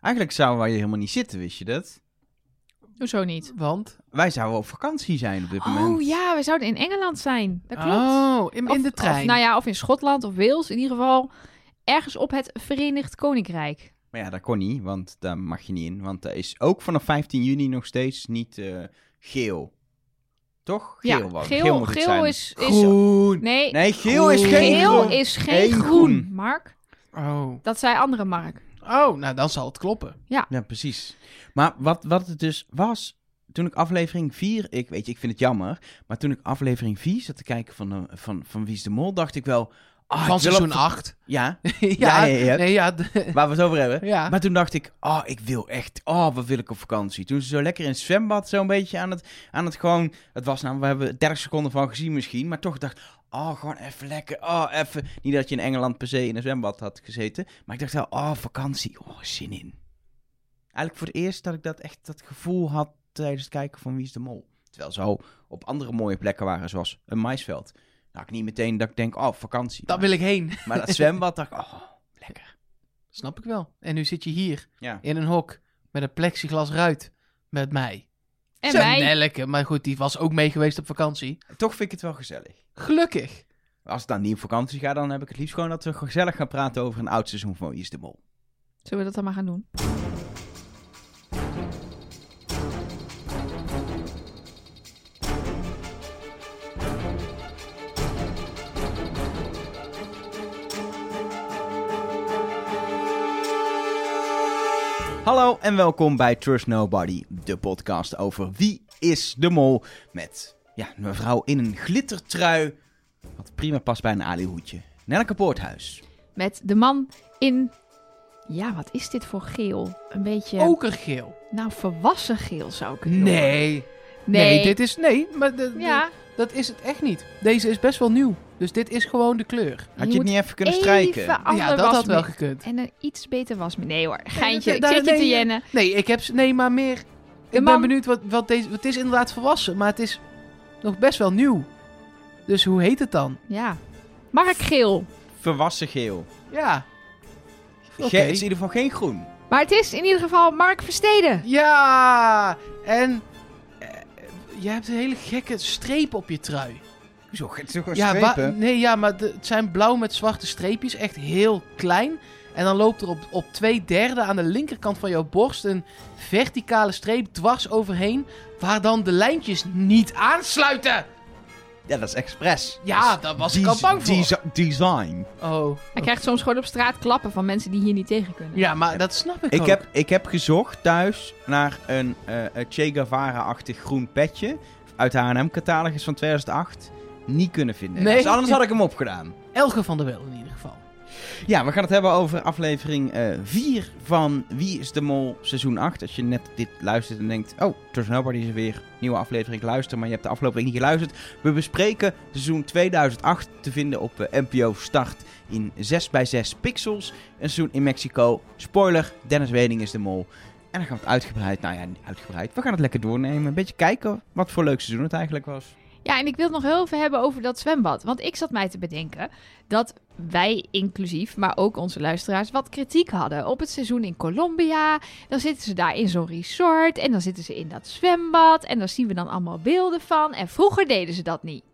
Eigenlijk zouden wij hier helemaal niet zitten, wist je dat? Hoezo niet? Want? Wij zouden op vakantie zijn op dit moment. Oh ja, we zouden in Engeland zijn. Dat klopt. Oh, in, in Of- de trein. Of, nou ja, of in Schotland of Wales. In ieder geval ergens op het Verenigd Koninkrijk. Maar ja, dat kon niet, want daar mag je niet in. Want dat is ook vanaf 15 juni nog steeds niet eh, geel. Toch? Geel, ja, was- geel, moet het geel zijn. is, is... Groen. Nee, Nee, geel is geen geel groen. is geen Geen groen, groen. Mark. Oh. Dat zei andere Mark. Oh, nou dan zal het kloppen. Ja, precies. Maar wat, wat het dus was, toen ik aflevering 4, ik weet je, ik vind het jammer, maar toen ik aflevering 4 zat te kijken van, de, van, van Wie is de Mol, dacht ik wel... ah, Van ik wil seizoen op- 8. Ja, ja, Ja, ja, ja. Nee, ja. waar we het over hebben. ja. Maar toen dacht ik, oh, ik wil echt, oh, wat wil ik op vakantie. Toen ze zo lekker in het zwembad, zo een beetje aan het, aan het gewoon, het was nou, we hebben er 30 seconden van gezien misschien, maar toch dacht, oh, gewoon even lekker, oh, even. Niet dat je in Engeland per se in een zwembad had gezeten, maar ik dacht wel, oh, vakantie, oh, zin in. Eigenlijk voor het eerst dat ik dat echt, dat gevoel had tijdens het kijken van Wie is de Mol. Terwijl zo op andere mooie plekken waren, zoals een maisveld. Nou, ik niet meteen dat ik denk, oh, vakantie. Daar wil ik heen. maar dat zwembad dacht ik, oh, lekker. Snap ik wel. En nu zit je hier Ja. in een hok met een plexiglas ruit met mij. En Zo, wij. Nelleke, maar goed, die was ook mee geweest op vakantie. Toch vind ik het wel gezellig. Gelukkig. Als ik dan niet op vakantie ga, dan heb ik het liefst gewoon dat we gezellig gaan praten over een oud seizoen van Wie is de Mol. Zullen we dat dan maar gaan doen? Hallo en welkom bij Trust Nobody, de podcast over Wie is de Mol. Met ja, een mevrouw in een glittertrui, wat prima past bij een alihoedje. Nelke Poorthuis. Met de man in... Ja, wat is dit voor geel? Een beetje... Okergeel. Nou, volwassen geel zou ik het noemen. Nee. Nee. Nee, dit is... Nee, maar de- de- dat is het echt niet. Deze is best wel nieuw. Dus dit is gewoon de kleur. Had Je je, het niet even kunnen even strijken? ja, dat had wel gekund. En een iets beter was. Nee hoor, geintje. nee, Ik zit je nee, te nee. jennen. Nee, ik heb... ze- Nee, maar meer... Ik ben man- benieuwd wat, wat deze... Het is inderdaad volwassen, maar het is nog best wel nieuw. Dus hoe heet het dan? Ja. Mark geel. Verwassen geel. Ja. Oké. Het is in ieder geval geen groen. Maar het is in ieder geval Mark Versteden. Ja! En... eh, je hebt een hele gekke streep op je trui. Hoezo? Het is toch gewoon Ja, wa- strepen? nee, ja, maar de- het zijn blauw met zwarte streepjes. Echt heel klein. En dan loopt er op, op twee derde aan de linkerkant van jouw borst een verticale streep dwars overheen. Waar dan de lijntjes niet aansluiten. Ja, dat is expres. Ja, Dat daar was ik al bang voor. desi- design. Oh. Hij krijgt soms gewoon op straat klappen van mensen die hier niet tegen kunnen. Ja, maar dat snap ik Ik ook. heb, ik heb gezocht thuis naar een eh, een Che Guevara-achtig groen petje. Uit de H&M-catalogus van 2008. Niet kunnen vinden. Nee. Dus anders had ik hem opgedaan. Elge van der Wel in ieder geval. Ja, we gaan het hebben over aflevering 4 van Wie is de Mol seizoen 8. Als je net dit luistert en denkt, oh, Trust Nobody is er weer. Nieuwe aflevering, luister, maar je hebt de aflevering niet geluisterd. We bespreken seizoen 2008 te vinden op eh, NPO Start in 6x6 pixels. Een seizoen in Mexico. Spoiler, Dennis Weding is de mol. En dan gaan we het uitgebreid, nou ja, niet uitgebreid. We gaan het lekker doornemen. Een beetje kijken wat voor leuk seizoen het eigenlijk was. Ja, en ik wil het nog heel even hebben over dat zwembad. Want ik zat mij te bedenken dat wij inclusief, maar ook onze luisteraars, wat kritiek hadden op het seizoen in Colombia. Dan zitten ze daar in zo'n resort en dan zitten ze in dat zwembad en daar zien we dan allemaal beelden van. En vroeger deden ze dat niet.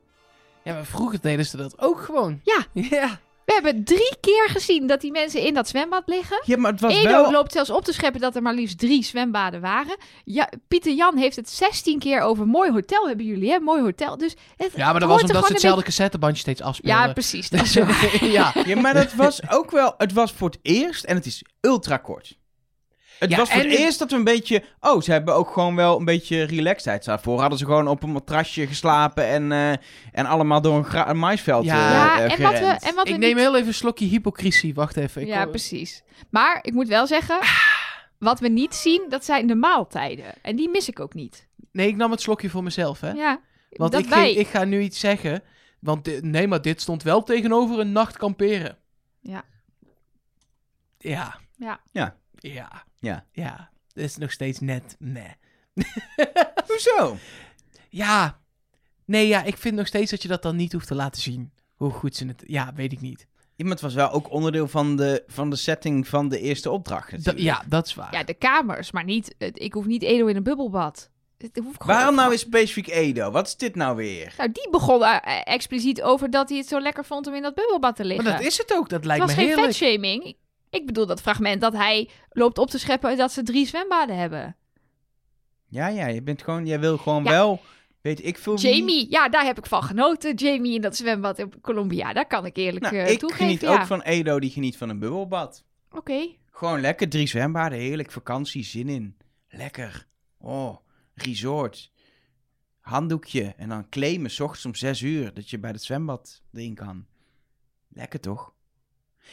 Ja, maar vroeger deden ze dat ook gewoon. Ja. Ja. We hebben drie keer gezien dat die mensen in dat zwembad liggen. Ja, maar het was Edo wel... loopt zelfs op te scheppen dat er maar liefst drie zwembaden waren. Ja, Pieter Jan heeft het 16 keer over mooi hotel hebben jullie, hè? Mooi hotel. Dus het Ja, maar dat was omdat ze hetzelfde cassettebandje steeds beetje- afspeelden. Ja, precies. Dat is ja. Ja, maar dat was ook wel... Het was voor het eerst en het is ultra kort. Het Ja, was voor het eerst dat we een beetje... Oh, ze hebben ook gewoon wel een beetje relaxedheid. Daarvoor hadden ze gewoon op een matrasje geslapen en, eh, en allemaal door een, gra- een maisveld Ja, eh, Ja, eh, en wat we, en wat we Ik neem niet- heel even een slokje hypocrisie. Wacht even. Ik Ja, kom- precies. Maar ik moet wel zeggen, wat we niet zien, dat zijn de maaltijden. En die mis ik ook niet. Nee, ik nam het slokje voor mezelf, hè. Ja, Want dat ik, wij... ging- ik ga nu iets zeggen. Want nee, maar dit stond wel tegenover een nacht kamperen. Ja. Ja. Ja. Ja. Ja. Ja. Ja. Dat is nog steeds net meh. Hoezo? Ja. Nee, ja, ik vind nog steeds dat je dat dan niet hoeft te laten zien. Hoe goed ze het... Ja, weet ik niet. Ja, maar het was wel ook onderdeel van de, van de setting van de eerste opdracht. Da- ja, dat is waar. Ja, de kamers, maar niet... het- Ik hoef niet Edo in een bubbelbad. Het Waarom nou weer specifiek Edo? Wat is dit nou weer? Nou, die begon eh, expliciet over dat hij het zo lekker vond om in dat bubbelbad te liggen. maar dat is het ook. Dat het lijkt was me geen heerlijk. vetshaming. Ik, ik bedoel dat fragment dat hij loopt op te scheppen dat ze drie zwembaden hebben. Ja, ja, je bent gewoon, jij wil gewoon Ja. wel, weet ik veel wie. Jamie, ja, daar heb ik van genoten. Jamie in dat zwembad in Colombia, daar kan ik eerlijk Nou, eh, ik toegeven. geniet ja. ook van Edo, die geniet van een bubbelbad. Oké. Gewoon lekker, drie zwembaden, heerlijk, vakantie, zin in. Lekker. Oh, resort. Handdoekje en dan claimen, s ochtends om zes uur, dat je bij het zwembad erin kan. Lekker toch?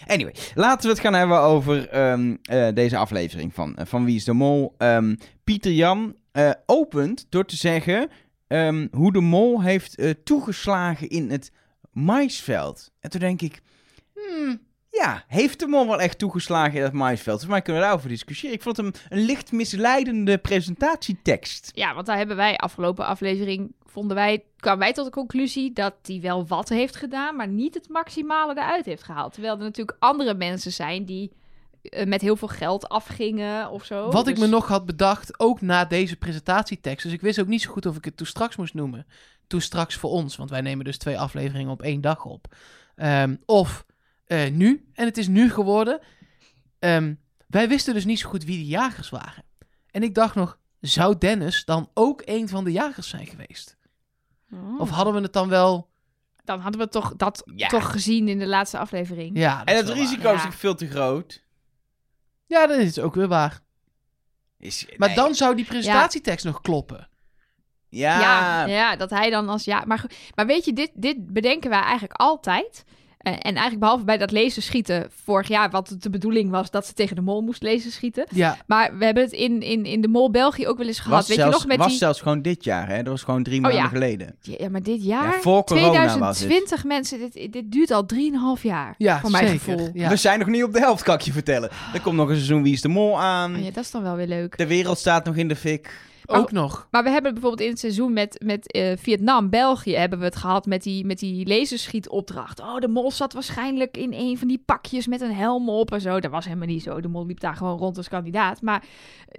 Anyway, laten we het gaan hebben over ehm, eh, deze aflevering van, eh, van Wie is de Mol. Ehm, Pieter Jan eh, opent door te zeggen ehm, hoe de mol heeft toegeslagen in het maisveld. En toen denk ik, hmm, ja, heeft de mol wel echt toegeslagen in het maisveld? Volgens mij kunnen we daarover discussiëren. Ik vond hem een licht misleidende presentatietekst. Ja, want daar hebben wij afgelopen aflevering, vonden wij, kwamen wij tot de conclusie dat hij wel wat heeft gedaan, maar niet het maximale eruit heeft gehaald. Terwijl er natuurlijk andere mensen zijn die eh, met heel veel geld afgingen of zo. Wat ik Dus- me nog had bedacht, ook na deze presentatietekst. Dus ik wist ook niet zo goed of ik het toen straks moest noemen. Toen straks voor ons, want wij nemen dus twee afleveringen op één dag op. Ehm, of eh, nu, en het is nu geworden. Ehm, wij wisten dus niet zo goed wie de jagers waren. En ik dacht nog, zou Dennis dan ook een van de jagers zijn geweest? Oh. Of hadden we het dan wel... Dan hadden we toch dat Ja. toch gezien in de laatste aflevering. Ja, En het risico waar. is natuurlijk veel te groot. Ja, dat is ook weer waar. Is, Maar nee. dan zou die presentatietekst nog kloppen. Ja, Ja, ja, dat hij dan als ja. Maar, maar weet je, dit, dit bedenken wij eigenlijk altijd. Eh, en eigenlijk behalve bij dat laser schieten vorig jaar, wat de bedoeling was dat ze tegen de mol moest laser schieten. Ja, Maar we hebben het in, in, in de mol België ook wel eens gehad. was, weet zelfs, je nog met was die. zelfs gewoon dit jaar, hè? Dat was gewoon drie Oh, maanden ja. geleden. Ja, maar dit jaar, Ja, voor corona was het. 2020 mensen, dit, dit duurt al 3,5 jaar. ja voor mijn zeker. gevoel. Ja. We zijn nog niet op de helft, kan ik je vertellen. Er komt nog een seizoen Wie is de Mol aan. Oh ja, dat is dan wel weer leuk. De wereld staat nog in de fik. Ook nog. Maar we hebben bijvoorbeeld in het seizoen met, met eh, Vietnam, België, hebben we het gehad met die, met die laserschietopdracht. Oh, de mol zat waarschijnlijk in een van die pakjes met een helm op en zo. Dat was helemaal niet zo. De mol liep daar gewoon rond als kandidaat. Maar,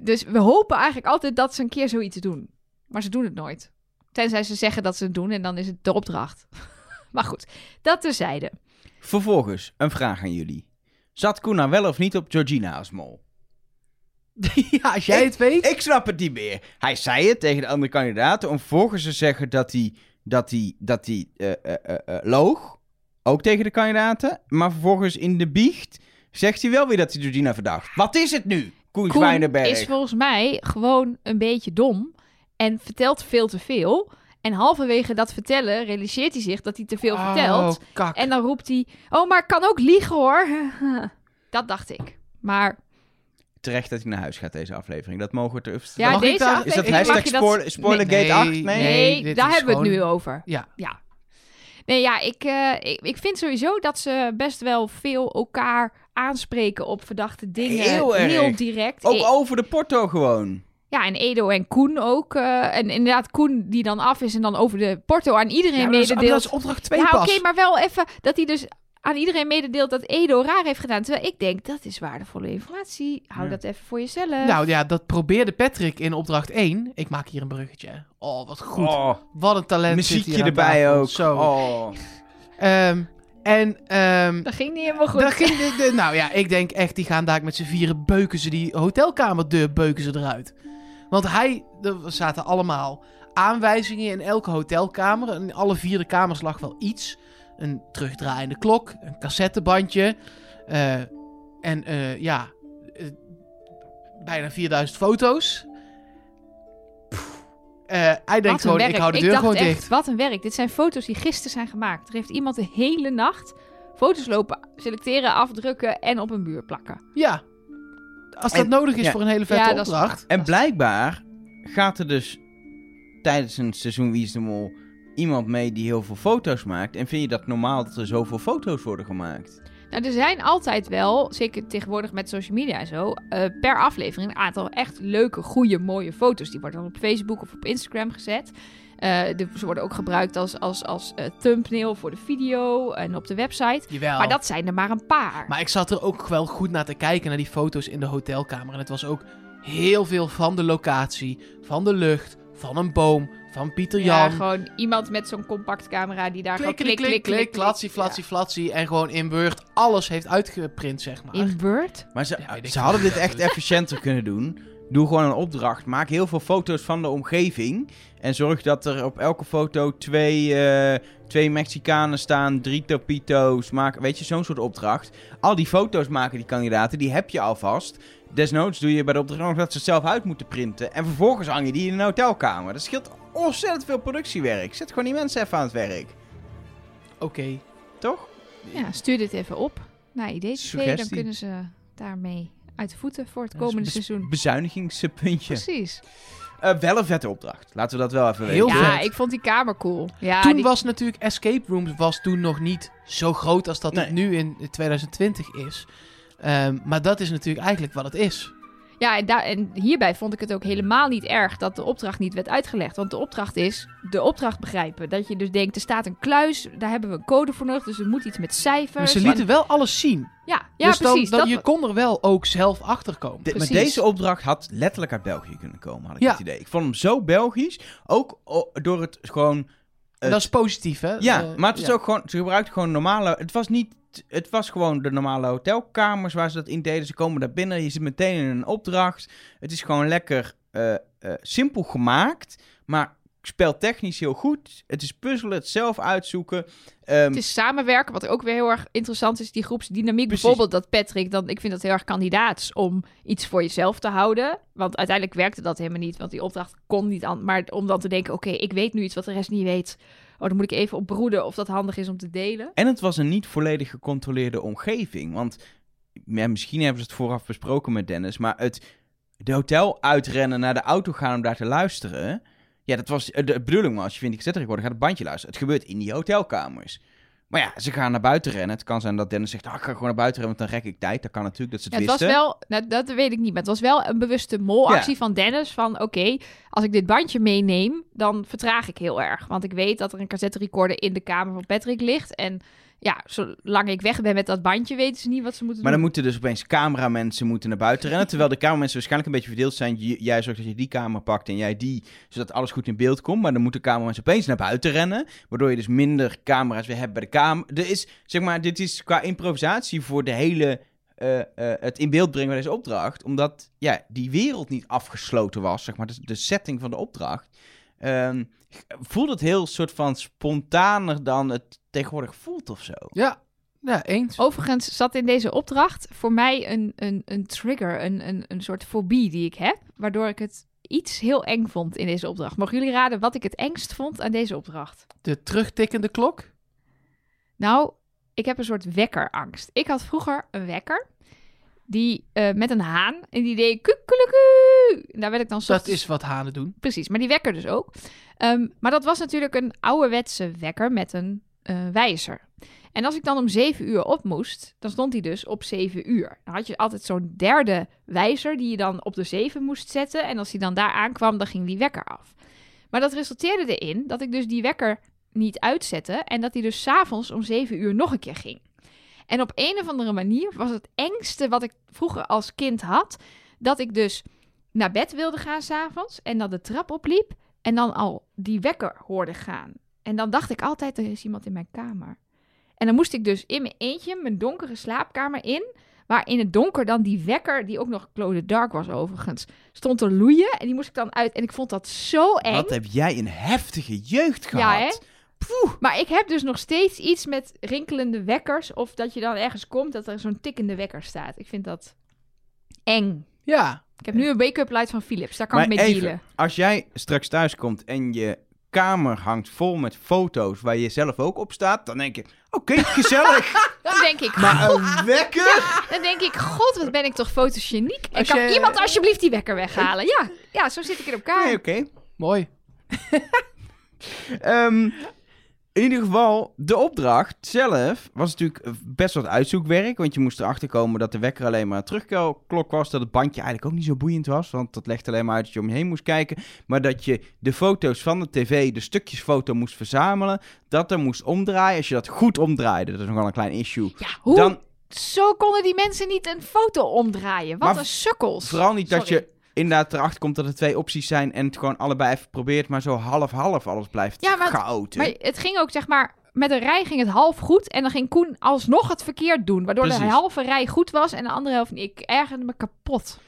dus we hopen eigenlijk altijd dat ze een keer zoiets doen. Maar ze doen het nooit. Tenzij ze zeggen dat ze het doen en dan is het de opdracht. maar goed, dat terzijde. Vervolgens, een vraag aan jullie. Zat Koen nou wel of niet op Georgina als mol? ja, als jij het weet. Ik snap het niet meer. Hij zei het tegen de andere kandidaten om volgens te zeggen dat hij, dat hij, dat hij eh, eh, eh, eh, loog. Ook tegen de kandidaten. Maar vervolgens in de biecht zegt hij wel weer dat hij Georgina verdacht. Wat is het nu, Koen, Koen Zwijnenberg? is volgens mij gewoon een beetje dom en vertelt veel te veel. En halverwege dat vertellen realiseert hij zich dat hij te veel vertelt. Oh, kak. En dan roept hij: Oh, maar ik kan ook liegen hoor. dat dacht ik. Maar Terecht dat hij naar huis gaat deze aflevering. Dat mogen we te ja, Mag ik deze daar- Is dat aflevering hashtag dat... spoiler, Spoilergate Nee, 8? nee, Nee. Nee, dit daar hebben we het nu over. Ja. Ja. Nee, ja, ik, eh, ik, ik vind sowieso dat ze best wel veel elkaar aanspreken op verdachte dingen. Heel erg. direct. Ook over de porto gewoon. Ja, en Edo en Koen ook. eh, en inderdaad, Koen die dan af is en dan over de porto aan iedereen Ja, maar dat, is, mededeelt. dat is opdracht 2 ja, pas. oké, maar wel even dat hij dus aan iedereen mededeelt dat Edo raar heeft gedaan. Terwijl ik denk, dat is waardevolle informatie. Hou Ja. dat even voor jezelf. Nou ja, dat probeerde Patrick in opdracht 1. Ik maak hier een bruggetje. Oh, wat goed. Oh, Wat een talent zit muziekje erbij tafel. ook. Zo. Oh. Ehm, en ehm, dat ging niet helemaal goed. dat ging de, de- nou ja, ik denk echt, die gaan daar met z'n vieren beuken ze die hotelkamerdeur beuken ze eruit. Want hij, er zaten allemaal aanwijzingen in elke hotelkamer. En in alle vier de kamers lag wel iets. Een terugdraaiende klok, een cassettebandje. eh, en eh, ja, eh, bijna 4000 foto's. Eh, hij denkt gewoon, werk. ik hou de deur dacht gewoon echt, dicht. Wat een werk. Dit zijn foto's die gisteren zijn gemaakt. Er heeft iemand de hele nacht foto's lopen selecteren, afdrukken en op een muur plakken. Ja. Als dat En- nodig is ja. voor een hele vette Ja, opdracht. En blijkbaar gaat er dus tijdens een seizoen Wie is de Mol iemand mee die heel veel foto's maakt. En vind je dat normaal dat er zoveel foto's worden gemaakt? Nou, er zijn altijd wel, zeker tegenwoordig met social media en zo, eh, per aflevering een aantal echt leuke, goede, mooie foto's. Die worden dan op Facebook of op Instagram gezet. Eh, de- ze worden ook gebruikt als, als, als eh, thumbnail voor de video en op de website. Jawel. Maar dat zijn er maar een paar. Maar ik zat er ook wel goed naar te kijken, naar die foto's in de hotelkamer. En het was ook heel veel van de locatie, van de lucht, van een boom, van Pieter ja, Jan. gewoon iemand met zo'n compact camera die daar klik, gewoon klik, klik, klik, klatsie, flatsie, flatsie. En gewoon in Word alles heeft uitgeprint, zeg maar. Ja. In Word? Maar ze, Ja, ze hadden dit echt efficiënter kunnen doen. Doe gewoon een opdracht. Maak heel veel foto's van de omgeving. En zorg dat er op elke foto twee, eh, twee Mexicanen staan, drie Topito's. Maak, weet je, zo'n soort opdracht. Al die foto's maken die kandidaten, die heb je alvast. Desnoods doe je bij de opdracht nog dat ze het zelf uit moeten printen. En vervolgens hang je die in een hotelkamer. Dat scheelt ontzettend veel productiewerk. Zet gewoon die mensen even aan het werk. Oké. Toch? Ja, stuur dit even op naar IDTV. Dan kunnen ze daarmee uit de voeten voor het komende bes- seizoen. Bezuinigingspuntje. Precies. Eh, wel een vette opdracht. Laten we dat wel even Heel weten. Ja, vet. ik vond die kamer cool. Ja, toen die- was natuurlijk Escape Rooms was toen nog niet zo groot als dat het nu in 2020 is. Ehm, maar dat is natuurlijk eigenlijk wat het is. Ja, en, daar, en hierbij vond ik het ook helemaal niet erg dat de opdracht niet werd uitgelegd. Want de opdracht is de opdracht begrijpen. Dat je dus denkt, er staat een kluis, daar hebben we een code voor nodig. Dus er moet iets met Maar cijfers. ze lieten wel alles zien. Ja, ja dus dan, precies. dan, dat, je kon er wel ook zelf achter komen. De- maar deze opdracht had letterlijk uit België kunnen komen, had ik Ja. het idee. Ik vond hem zo Belgisch, ook door het gewoon... En het- dat is positief, hè? ja, Eh, maar het ja. ook gewoon, ze gebruikten gewoon normale... Het was niet... Het was gewoon de normale hotelkamers waar ze dat in deden. Ze komen daar binnen, je zit meteen in een opdracht. Het is gewoon lekker eh, eh, simpel gemaakt, maar speltechnisch heel goed. Het is puzzelen, het zelf uitzoeken. Ehm, Het is samenwerken, wat ook weer heel erg interessant is. Die groepsdynamiek. Precies. Bijvoorbeeld dat Patrick, dan, ik vind dat heel erg kandidaats om iets voor jezelf te houden. Want uiteindelijk werkte dat helemaal niet. Want die opdracht kon niet aan. Maar om dan te denken, oké, ik weet nu iets wat de rest niet weet. Oh, dan moet ik even opbroeden of dat handig is om te delen. En het was een niet volledig gecontroleerde omgeving. Want ja, misschien hebben ze het vooraf besproken met Dennis. Maar het de hotel uitrennen, naar de auto gaan om daar te luisteren. Ja, dat was eh, de bedoeling. Maar als je vindt ik zet recorder, gaat het bandje luisteren. Het gebeurt in die hotelkamers. Maar ja, ze gaan naar buiten rennen. Het kan zijn dat Dennis zegt, ah, ik ga gewoon naar buiten rennen, want dan rek ik tijd. Dat kan natuurlijk, dat ze het Ja, het was wel, nou, dat weet ik niet, maar het was wel een bewuste molactie van Dennis. Van oké, als ik dit bandje meeneem, dan vertraag ik heel erg. Want ik weet dat er een cassette recorder in de kamer van Patrick ligt. En ja, zolang ik weg ben met dat bandje, weten ze niet wat ze moeten Maar dan doen. moeten dus opeens cameramensen moeten naar buiten rennen. Terwijl de cameramensen waarschijnlijk een beetje verdeeld zijn. J- Jij zorgt dat je die kamer pakt en jij die. Zodat alles goed in beeld komt. Maar dan moeten cameramensen opeens naar buiten rennen. Waardoor je dus minder camera's weer hebt bij de kamer. Er is, zeg maar, dit is qua improvisatie voor de hele... eh, eh, het in beeld brengen van deze opdracht. Omdat ja, die wereld niet afgesloten was. Zeg maar, de, de setting van de opdracht. Ehm voelt het heel soort van spontaner dan het tegenwoordig voelt of zo. Ja, ja eens. Overigens zat in deze opdracht voor mij een, een, een trigger, een, een, een soort fobie die ik heb. Waardoor ik het iets heel eng vond in deze opdracht. Mogen jullie raden wat ik het engst vond aan deze opdracht? De terugtikkende klok. Nou, ik heb een soort wekkerangst. Ik had vroeger een wekker. Die eh, met een haan. En die deed kukkeluku. En Daar werd ik dan 's Dat is wat hanen doen. Precies, maar die wekker dus ook. Ehm, maar dat was natuurlijk een ouderwetse wekker met een eh, wijzer. En als ik dan om 7 uur op moest, dan stond hij dus op 7 uur. Dan had je altijd zo'n derde wijzer die je dan op de 7 moest zetten. En als hij dan daar aankwam, dan ging die wekker af. Maar dat resulteerde erin dat ik dus die wekker niet uitzette. En dat hij dus s'avonds om 7 uur nog een keer ging. En op een of andere manier was het engste wat ik vroeger als kind had. Dat ik dus naar bed wilde gaan s'avonds. En dan de trap opliep. En dan al die wekker hoorde gaan. En dan dacht ik altijd, er is iemand in mijn kamer. En dan moest ik dus in mijn eentje mijn donkere slaapkamer in. Waar in het donker dan die wekker, die ook nog Claude Dark was overigens, stond te loeien. En die moest ik dan uit. En ik vond dat zo eng. Wat heb jij een heftige jeugd gehad. Ja, hè? Maar ik heb dus nog steeds iets met rinkelende wekkers. Of dat je dan ergens komt dat er zo'n tikkende wekker staat. Ik vind dat eng. Ja. Ik heb nu een wake-up light van Philips. Daar kan Maar ik mee even, dealen. als jij straks thuis komt en je kamer hangt vol met foto's waar je zelf ook op staat, dan denk je, oké, gezellig. Dan denk ik, maar een wekker? dan denk ik, god, wat ben ik toch fotogeniek. En kan je- iemand alsjeblieft die wekker weghalen? Ja, ja zo zit ik in elkaar. Nee, oké. Mooi. Ehm, In ieder geval, de opdracht zelf was natuurlijk best wat uitzoekwerk. Want je moest erachter komen dat de wekker alleen maar een terugklok was. Dat het bandje eigenlijk ook niet zo boeiend was. Want dat legt alleen maar uit dat je om je heen moest kijken. Maar dat je de foto's van de tv, de stukjes foto moest verzamelen. Dat er moest omdraaien. Als je dat goed omdraaide, dat is nogal een klein issue. Ja, hoe? Dan Zo konden die mensen niet een foto omdraaien. Wat Maar een sukkels. vooral niet dat je inderdaad erachter komt dat er twee opties zijn. En het gewoon allebei even probeert. Maar zo half-half alles blijft Ja, maar- chaoten. Maar het ging ook, zeg maar, met een rij ging het half goed. En dan ging Koen alsnog het verkeerd doen. Waardoor de halve rij goed was en de andere helft niet. Ik ergerde me kapot.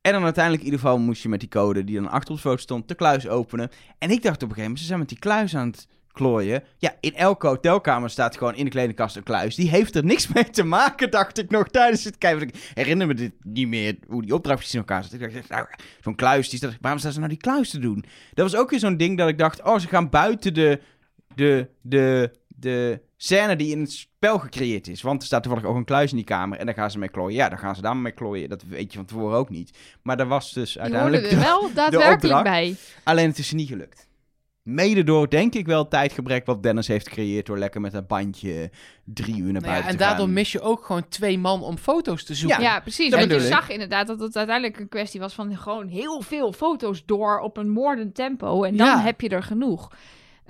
En dan uiteindelijk in ieder geval moest je met die code die dan achter de foto stond, de kluis openen. En ik dacht op een gegeven moment, ze zijn met die kluis aan het klooien. Ja, in elke hotelkamer staat gewoon in de kledingkast een kluis. Die heeft er niks mee te maken, dacht ik nog tijdens het kijken. Ik herinner me dit niet meer, hoe die opdracht precies in elkaar zat. Ik dacht, nou, zo'n kluis, die staat, waarom staan ze nou die kluis te doen? Dat was ook weer zo'n ding dat ik dacht, oh, ze gaan buiten de, de, de, de scène die in het spel gecreëerd is. Want er staat toevallig ook een kluis in die kamer en daar gaan ze mee klooien. Ja, daar gaan ze dan mee klooien. Dat weet je van tevoren ook niet. Maar daar was dus uiteindelijk... er de- wel daadwerkelijk bij. Alleen het is niet gelukt. Mede door, denk ik wel, het tijdgebrek wat Dennis heeft gecreëerd... door lekker met dat bandje drie uur naar Nou ja, buiten en te gaan. daardoor mis je ook gewoon twee man om foto's te zoeken. Ja, precies. dat Want je ik. zag inderdaad dat het uiteindelijk een kwestie was van gewoon heel veel foto's door op een moordend tempo. En dan Ja. heb je er genoeg.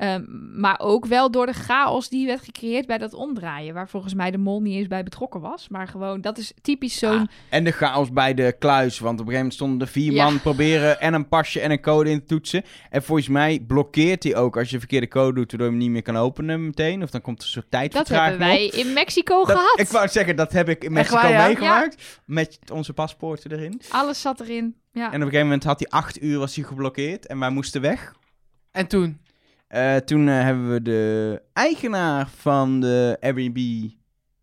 Ehm, maar ook wel door de chaos die werd gecreëerd bij dat omdraaien. Waar volgens mij de mol niet eens bij betrokken was. Maar gewoon, dat is typisch zo'n... Ah, en de chaos bij de kluis. Want op een gegeven moment stonden er vier Ja. man proberen en een pasje en een code in te toetsen. En volgens mij blokkeert hij ook als je verkeerde code doet, waardoor je hem niet meer kan openen meteen. Of dan komt er een soort dat hebben wij op. in Mexico Dat- gehad. Ik wou zeggen, dat heb ik in Mexico waar, ja? meegemaakt. Met onze paspoorten erin. Alles zat erin. Ja. En op een gegeven moment had hij acht uur was hij geblokkeerd. En wij moesten weg. En toen? Eh, toen eh, hebben we de eigenaar van de Airbnb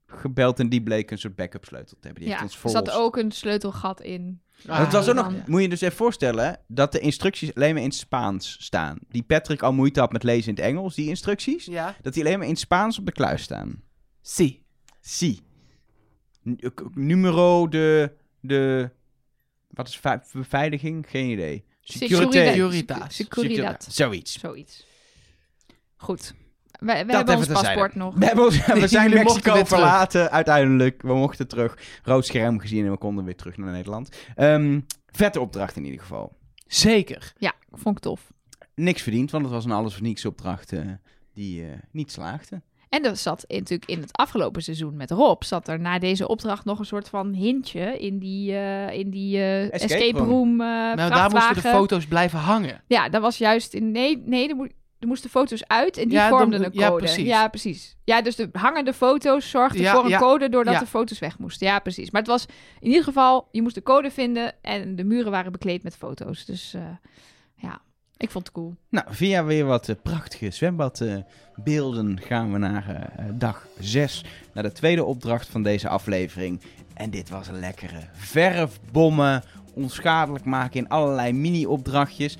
gebeld en die bleek een soort backup sleutel te hebben. Die ja, heeft er zat ook een sleutelgat in. Ah, het was ook nog, moet je dus even voorstellen, dat de instructies alleen maar in Spaans staan. Die Patrick al moeite had met lezen in het Engels, die instructies. Ja. Dat die alleen maar in Spaans op de kluis staan. Si. Si. N- eh, Numero de, de, wat is ve- beveiliging? Geen idee. Securidad. Securitas. Securidad. Zoiets. Zoiets. Goed. Dat hebben ons terzijde. paspoort nog. We, hebben ons- we zijn Mexico verlaten, uiteindelijk. We mochten terug. Rood scherm gezien en we konden weer terug naar Nederland. Ehm, vette opdracht in ieder geval. Zeker. Ja, vond ik tof. Niks verdiend, want het was een alles of niets opdracht eh, die eh, niet slaagde. En er zat in- natuurlijk in het afgelopen seizoen met Rob, zat er na deze opdracht nog een soort van hintje in die, eh, in die Escape escape, room. room, Nou, daar moesten de foto's blijven hangen. Ja, dat was juist in. Nee, nee er moesten foto's uit en die Ja, vormden een ja, code. precies. Ja, precies. Ja, dus de hangende foto's zorgden Ja, voor een ja, code doordat ja. de foto's weg moesten. Ja, precies. Maar het was in ieder geval, je moest de code vinden en de muren waren bekleed met foto's. Dus eh, ja, ik vond het cool. Nou, via weer wat eh, prachtige zwembadbeelden gaan we naar eh, eh, dag 6. Naar de tweede opdracht van deze aflevering. En dit was een lekkere verfbommen. Onschadelijk maken in allerlei mini-opdrachtjes.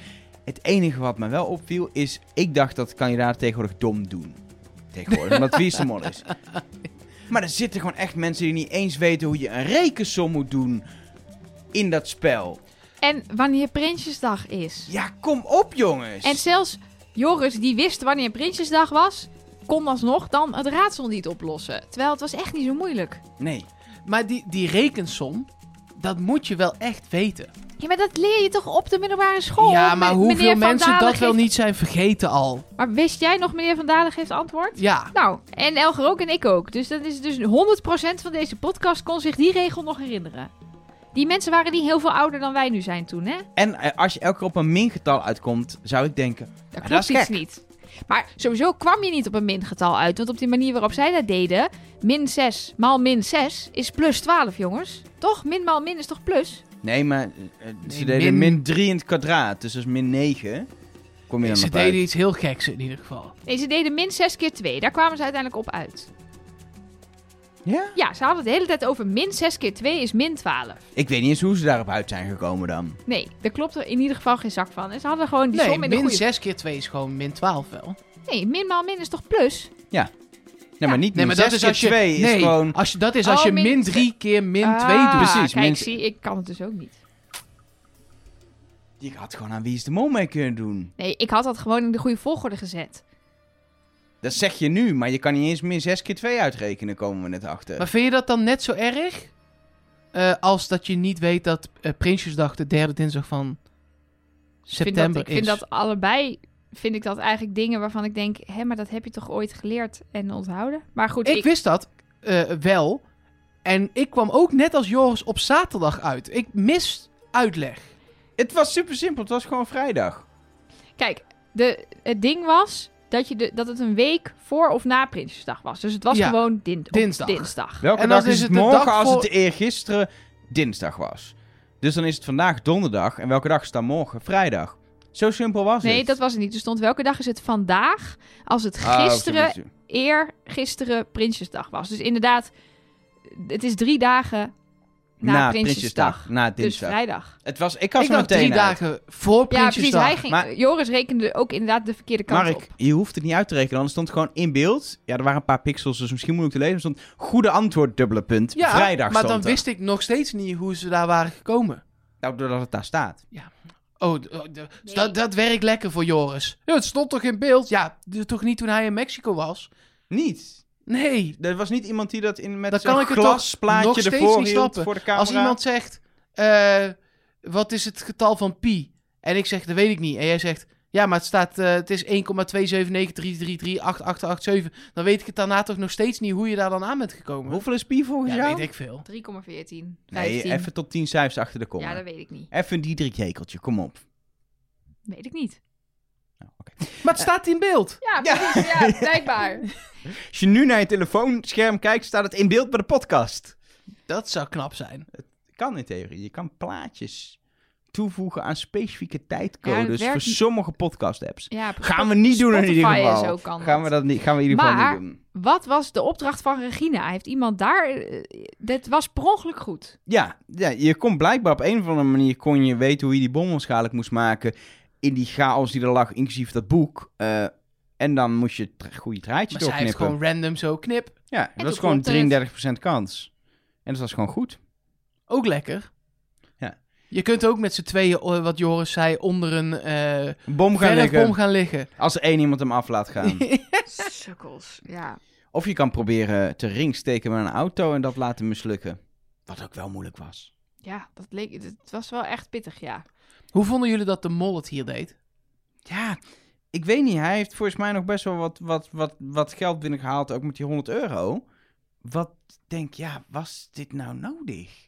Het enige wat me wel opviel is... Ik dacht dat kandidaten tegenwoordig dom doen. Tegenwoordig, omdat wie de mol is. Maar er zitten gewoon echt mensen die niet eens weten hoe je een rekensom moet doen in dat spel. En wanneer Prinsjesdag is. Ja, kom op jongens. En zelfs Joris, die wist wanneer Prinsjesdag was, kon alsnog dan het raadsel niet oplossen. Terwijl het was echt niet zo moeilijk. Nee. Maar die, die rekensom, dat moet je wel echt weten. Ja, maar dat leer je toch op de middelbare school? ja, maar hoeveel mensen dat wel niet zijn vergeten al. Maar wist jij nog, meneer Van Dalen geeft antwoord? Ja. Nou, en Elger ook en ik ook. Dus dat is dus 100% van deze podcast kon zich die regel nog herinneren. Die mensen waren niet heel veel ouder dan wij nu zijn toen, hè? En eh, als je elke keer op een mingetal uitkomt, zou ik denken... Dat klopt dat is iets niet. Maar sowieso kwam je niet op een mingetal uit. Want op die manier waarop zij dat deden... Min 6 maal min 6 is plus 12, jongens. Toch? Min maal min is toch plus? Nee, maar eh, ze Nee, deden min... min- 3 in het kwadraat, dus dat is min 9. Kom je dan Ze op deden uit. iets heel geks in ieder geval. Nee, ze deden min 6 keer 2. Daar kwamen ze uiteindelijk op uit. Ja? Ja, ze hadden het de hele tijd over min 6 keer 2 is min 12. Ik weet niet eens hoe ze daarop uit zijn gekomen dan. Nee, daar klopt er in ieder geval geen zak van. En ze hadden gewoon die Nee, som in de min goede... 6 keer 2 is gewoon min 12 wel. Nee, min maal min is toch plus? Nee, maar niet Nee, min maar dat 6 is als je... 2 is nee, gewoon... als je, dat is als Oh, je min min ze- 3 keer min 2 Ah, doet. Precies, Kijk, zie, ik kan het dus ook niet. Je had gewoon aan Wie is de Mol mee kunnen doen. Nee, ik had dat gewoon in de goede volgorde gezet. Dat zeg je nu, maar je kan niet eens meer 6 keer 2 uitrekenen, komen we net achter. Maar vind je dat dan net zo erg? eh, als dat je niet weet dat eh, Prinsjesdag de derde dinsdag van Ik vind september dat, ik vind is. dat allebei, vind ik dat eigenlijk dingen waarvan ik denk, hé, maar dat heb je toch ooit geleerd en onthouden? Maar goed, Ik, ik, wist dat eh, wel. En ik kwam ook net als Joris op zaterdag uit. Ik mis uitleg. Het was super simpel, het was gewoon vrijdag. kijk, de, het ding was dat, je de, dat het een week voor of na Prinsjesdag was. Dus het was Ja, gewoon din, dinsdag. dinsdag. Welke En dan dag is is het morgen dag als voor- het eergisteren dinsdag was? Dus dan is het vandaag donderdag. En welke dag is dan morgen? Vrijdag. Zo simpel was het. Nee, dat was het niet. Er stond welke dag is het vandaag als het Oh, gisteren, zo- eer gisteren Prinsjesdag was. Dus inderdaad, het is drie dagen na, Na Prinsjesdag. Prinsjesdag. Na Dus dinsdag. vrijdag. Het was, ik had Ik dacht meteen drie uit. dagen voor Ja, precies. Prinsjesdag. Hij ging, Maar- Joris rekende ook inderdaad de verkeerde kant Mark, op. je hoeft het niet uit te rekenen, anders stond het gewoon in beeld. Ja, er waren een paar pixels, dus misschien moeilijk te lezen. Er stond goede antwoord, dubbele punt. ja, Vrijdag maar stond dan er. wist ik nog steeds niet hoe ze daar waren gekomen. Nou, doordat het daar staat. Oh, d- oh, d- dus Nee. dat, dat werkt lekker voor Joris. Ja, het stond toch in beeld? Ja, d- toch niet toen hij in Mexico was? Niet. Nee. Er was niet iemand die dat in met zo'n glasplaatje nog steeds ervoor niet hield voor de camera. Als iemand zegt, eh, wat is het getal van pi? En ik zeg, dat weet ik niet. En jij zegt, ja, maar het staat, eh, het is 1,279333887. Dan weet ik het daarna toch nog steeds niet hoe je daar dan aan bent gekomen. Hoeveel is pi volgens Ja, jou? weet ik veel. 3,14. Nee, 15. even tot 10 cijfers achter de Ja, komma. dat weet ik niet. Even een Diederik Jekeltje, kom op. Weet ik niet. Maar het staat in beeld. Ja, Ja. precies. Ja, blijkbaar. Als je nu naar je telefoonscherm kijkt, staat het in beeld bij de podcast. Dat zou knap zijn. Kan in theorie. Je kan plaatjes toevoegen aan specifieke tijdcodes het werkt voor sommige podcast-apps. Ja, Gaan we niet doen in ieder geval. zo kan gaan, we dat. dat niet, gaan we in ieder geval Maar- niet doen. Wat was de opdracht van Regina? Heeft iemand daar... eh, Dit was per ongeluk goed. Ja, ja, je kon blijkbaar op een of andere manier kon je weten hoe je die bom onschadelijk moest maken. In die chaos die er lag, inclusief dat boek. Eh, en dan moest je het goede draadje Maar zij heeft doorknippen. gewoon random zo knip. Ja, dat was gewoon klopte het. 33% kans. En dat was gewoon goed. Ook lekker. Ja. Je kunt ook met z'n tweeën, eh, wat Joris zei, onder een eh bom gaan verfbom liggen gaan liggen. als er één iemand hem af laat gaan. Sukkels. Ja. of je kan proberen te ringsteken met een auto en dat laten mislukken. Wat ook wel moeilijk was. Ja, dat leek... Het was wel echt pittig, ja. Hoe vonden jullie dat de mol het hier deed? Ja, ik weet niet. Hij heeft volgens mij nog best wel wat, wat, wat, wat geld binnengehaald, ook met die 100 euro. Wat denk ja, was dit nou nodig?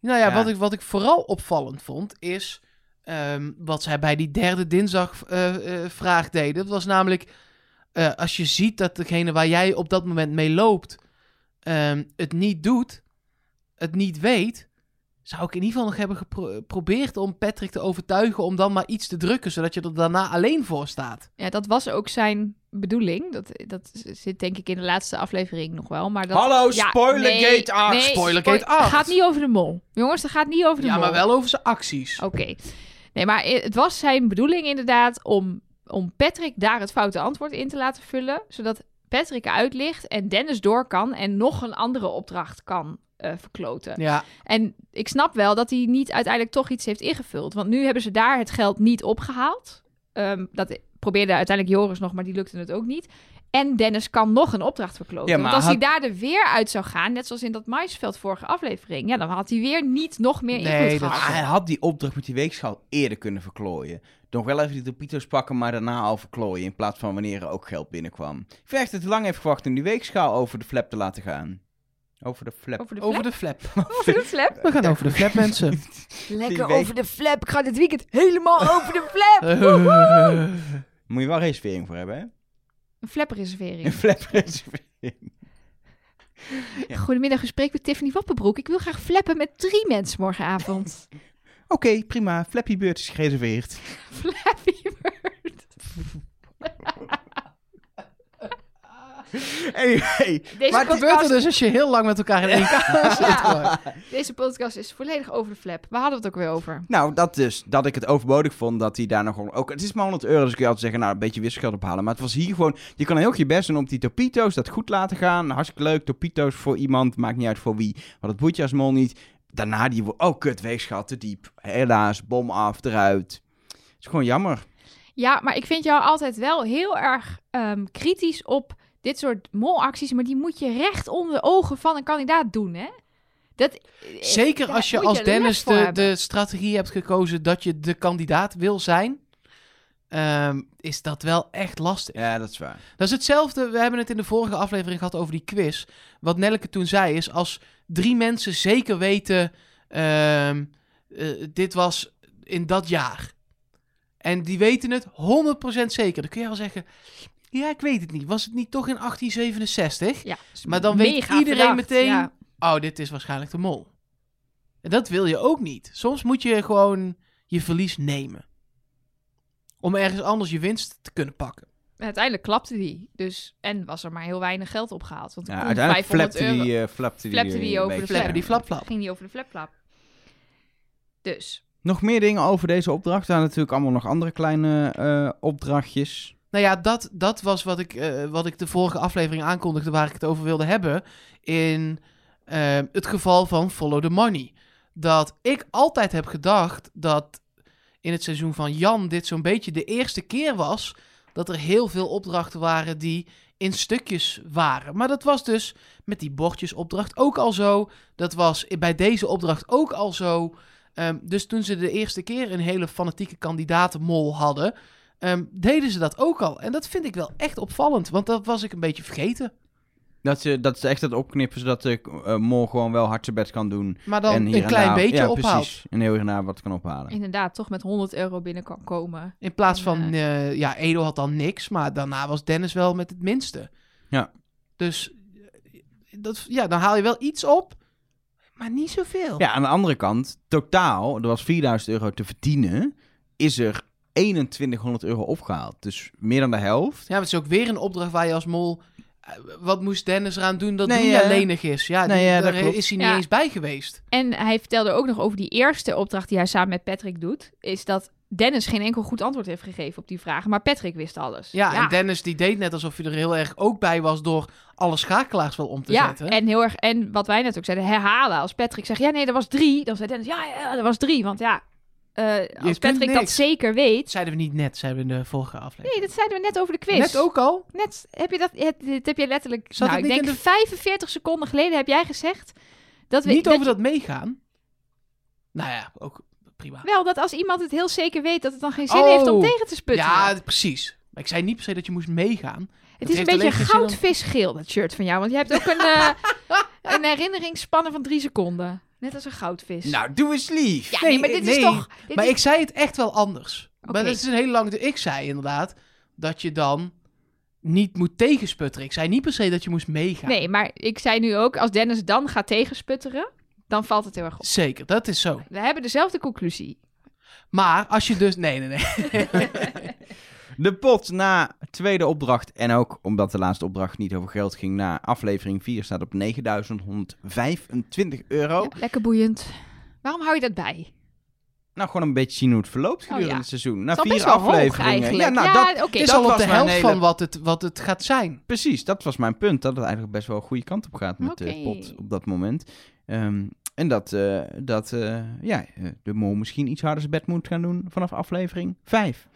Nou ja, Ja. Wat, ik, wat ik vooral opvallend vond, is ehm, wat zij bij die derde dinsdag eh, eh, vraag deden. Dat was namelijk, eh, als je ziet dat degene waar jij op dat moment mee loopt, ehm, het niet doet, het niet weet, zou ik in ieder geval nog hebben geprobeerd om Patrick te overtuigen om dan maar iets te drukken, zodat je er daarna alleen voor staat. Ja, dat was ook zijn bedoeling. Dat, dat zit denk ik in de laatste aflevering nog wel. Maar dat, Hallo, Ja, Spoilergate nee, 8! nee, Spoilergate spoil- 8. Het gaat niet over de mol. Jongens, het gaat niet over de Ja, mol. maar wel over zijn acties. Oké. Nee, maar het was zijn bedoeling inderdaad om, om Patrick daar het foute antwoord in te laten vullen. Zodat Patrick uitlicht en Dennis door kan en nog een andere opdracht kan eh, verkloten. Ja, En ik snap wel dat hij niet uiteindelijk toch iets heeft ingevuld. Want nu hebben ze daar het geld niet opgehaald. Ehm, dat probeerde uiteindelijk Joris nog, maar die lukte het ook niet. En Dennis kan nog een opdracht verkloten. Ja, maar Want als had- hij daar er weer uit zou gaan, net zoals in dat maisveld vorige aflevering, ja, dan had hij weer niet nog meer Nee, invloed dat- gehad. Hij had die opdracht met die weegschaal eerder kunnen verklooien. Nog wel even die torpedo's pakken, maar daarna al verklooien. In plaats van wanneer er ook geld binnenkwam. Ik vind echt dat hij lang heeft gewacht om die weegschaal over de flap te laten gaan. Over de flap. Over de over flap? de flap. Over de flap? We gaan over de flap, mensen. Lekker over de flap. Ik ga dit weekend helemaal over de flap. Moet je wel reservering voor hebben, hè? Een Een flapreservering. flap reservering. Ja. Goedemiddag, u spreekt met Tiffany Wappenbroek. Ik wil graag flappen met drie mensen morgenavond. Oké, prima. Flappy Beurt is gereserveerd. Flappy Bird. Anyway. Deze Maar het Wat gebeurt er dus als je heel lang met elkaar in één kamer zit? Ja. deze podcast is volledig over de flap. Waar hadden we het ook weer over? Nou, dat dus. Dat ik het overbodig vond dat hij daar nog gewoon... Ook, het is maar 100 euro, dus kun je altijd zeggen, nou, een beetje wisselgeld ophalen. Maar het was hier gewoon... Je kan heel goed je best doen op die topito's, dat goed laten gaan. Hartstikke leuk, topito's voor iemand, maakt niet uit voor wie. Want het boeit je als mol niet. Daarna die... Oh, kut, weegschaal, te diep. Helaas, bom af, eruit. Het is gewoon jammer. Ja, maar ik vind jou altijd wel heel erg ehm, kritisch op dit soort molacties. Maar die moet je recht onder de ogen van een kandidaat doen, hè? Dat, Zeker daar als je als Dennis de strategie hebt gekozen dat je de kandidaat wil zijn, ehm, is dat wel echt lastig. Ja, dat is waar. Dat is hetzelfde, we hebben het in de vorige aflevering gehad over die quiz. Wat Nelleke toen zei is, als drie mensen zeker weten, ehm, eh, dit was in dat jaar. En die weten het 100% zeker. Dan kun je wel zeggen, ja, ik weet het niet. Was het niet toch in 1867? Ja, Maar dan weet iedereen verdacht, meteen, ja. oh, dit is waarschijnlijk de mol. En dat wil je ook niet. Soms moet je gewoon je verlies nemen. Om ergens anders je winst te kunnen pakken. Uiteindelijk klapte die. Dus, en was er maar heel weinig geld opgehaald. Want Ja, uiteindelijk 500 flapte euro. die, eh, flapte die, Flapte eh, die over de flapflap. ging die over de flapflap. Dus, Nog meer dingen over deze opdracht. Er zijn natuurlijk allemaal nog andere kleine eh, opdrachtjes. Nou ja, dat, dat was wat ik, eh, wat ik de vorige aflevering aankondigde waar ik het over wilde hebben. In eh, het geval van Follow the Money. Dat ik altijd heb gedacht dat in het seizoen van Jan dit zo'n beetje de eerste keer was dat er heel veel opdrachten waren die in stukjes waren. Maar dat was dus met die bordjesopdracht ook al zo. Dat was bij deze opdracht ook al zo. Ehm, dus toen ze de eerste keer een hele fanatieke kandidatenmol hadden, ehm, deden ze dat ook al. En dat vind ik wel echt opvallend, want dat was ik een beetje vergeten. Dat ze, dat ze echt dat opknippen, zodat de eh, mol gewoon wel hard zijn bed kan doen. Maar dan en hier een en klein daar- beetje ja, ophaalt. precies. En heel erg naar wat kan ophalen. inderdaad, toch met 100 euro binnen kan komen. In plaats En, van, eh, ja, Edo had dan niks, maar daarna was Dennis wel met het minste. Ja. Dus, eh, dat, ja, dan haal je wel iets op, maar niet zoveel. Ja, aan de andere kant, totaal, er was 4000 euro te verdienen, is er 2100 euro opgehaald. Dus meer dan de helft. Ja, maar het is ook weer een opdracht waar je als mol... eh, Wat moest Dennis eraan doen dat Nee, nee, ja. lenig is? Ja, Nee, die- ja, dat daar klopt. is hij niet Ja. eens bij geweest. En hij vertelde ook nog over die eerste opdracht die hij samen met Patrick doet. Is dat Dennis geen enkel goed antwoord heeft gegeven op die vragen. Maar Patrick wist alles. Ja, en Dennis die deed net alsof hij er heel erg ook bij was door alle schakelaars wel om te ja, zetten. en heel erg. En wat wij net ook zeiden, herhalen. Als Patrick zegt, ja, nee, dat was drie. Dan zei Dennis, ja, ja, dat was drie. Want ja, eh, als Patrick dat zeker weet. zeiden we niet net, zeiden we in de vorige aflevering. Nee, dat zeiden we net over de quiz. Net ook al? Net heb je dat, het, dit heb je letterlijk. Zat nou, ik denk in 45 seconden geleden heb jij gezegd. Dat we, Niet dat over je- dat meegaan. Nou ja, ook prima. Wel, dat als iemand het heel zeker weet, dat het dan geen zin heeft om Oh. tegen te sputteren. Ja, precies. Maar ik zei niet per se dat je moest meegaan. het is een beetje om- goudvisgeel, dat shirt van jou. Want je hebt ook een, eh, een van drie seconden. Net als een goudvis. Nou, doe eens lief. ja, nee, nee, maar dit is toch... Dit Maar is- ik zei het echt wel anders. Oké. Maar dat is een hele lange... Ik zei inderdaad dat je dan niet moet tegensputteren. Ik zei niet per se dat je moest meegaan. Nee, maar ik zei nu ook, als Dennis dan gaat tegensputteren, dan valt het heel erg op. Zeker, dat is zo. We hebben dezelfde conclusie. Maar als je dus... Nee, nee, nee. De pot na tweede opdracht. En ook omdat de laatste opdracht niet over geld ging. Na aflevering 4 staat op 9125 euro. Ja, lekker boeiend. Waarom hou je dat bij? Nou, gewoon een beetje zien hoe het verloopt gedurende Oh, ja. het seizoen. Na vier afleveringen. Ja, nou, Ja, dat. Het is dat al op de helft hele- van wat het, wat het gaat zijn. Precies, dat was mijn punt. Dat het eigenlijk best wel een goede kant op gaat met de Oké. pot op dat moment. Ehm, en dat, eh, dat eh, ja, eh, de mol misschien iets harder zijn bed moet gaan doen vanaf aflevering 5.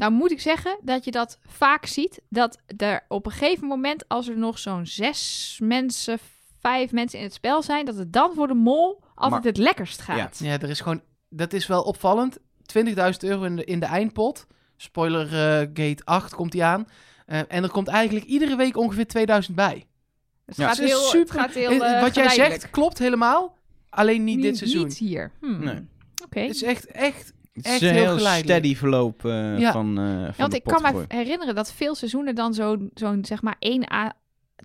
Nou moet ik zeggen dat je dat vaak ziet. Dat er op een gegeven moment, als er nog zo'n zes mensen, vijf mensen in het spel zijn, dat het dan voor de mol altijd Maar- het lekkerst gaat. Ja, er is gewoon... Dat is wel opvallend. 20.000 euro in de, in de eindpot. Spoiler eh, gate 8 komt die aan. Eh, en er komt eigenlijk iedere week ongeveer 2000 bij. Het Ja, gaat heel, super- Het gaat heel Eh, Wat jij zegt klopt helemaal. Alleen niet, dit seizoen. Niet hier. Hmm. Nee. Oké. Het is echt, echt... Echt heel heel geleidelijk. steady verloop eh, Ja. van, eh van Ja, want de ik kan me herinneren dat veel seizoenen dan zo'n, zo'n zeg maar één à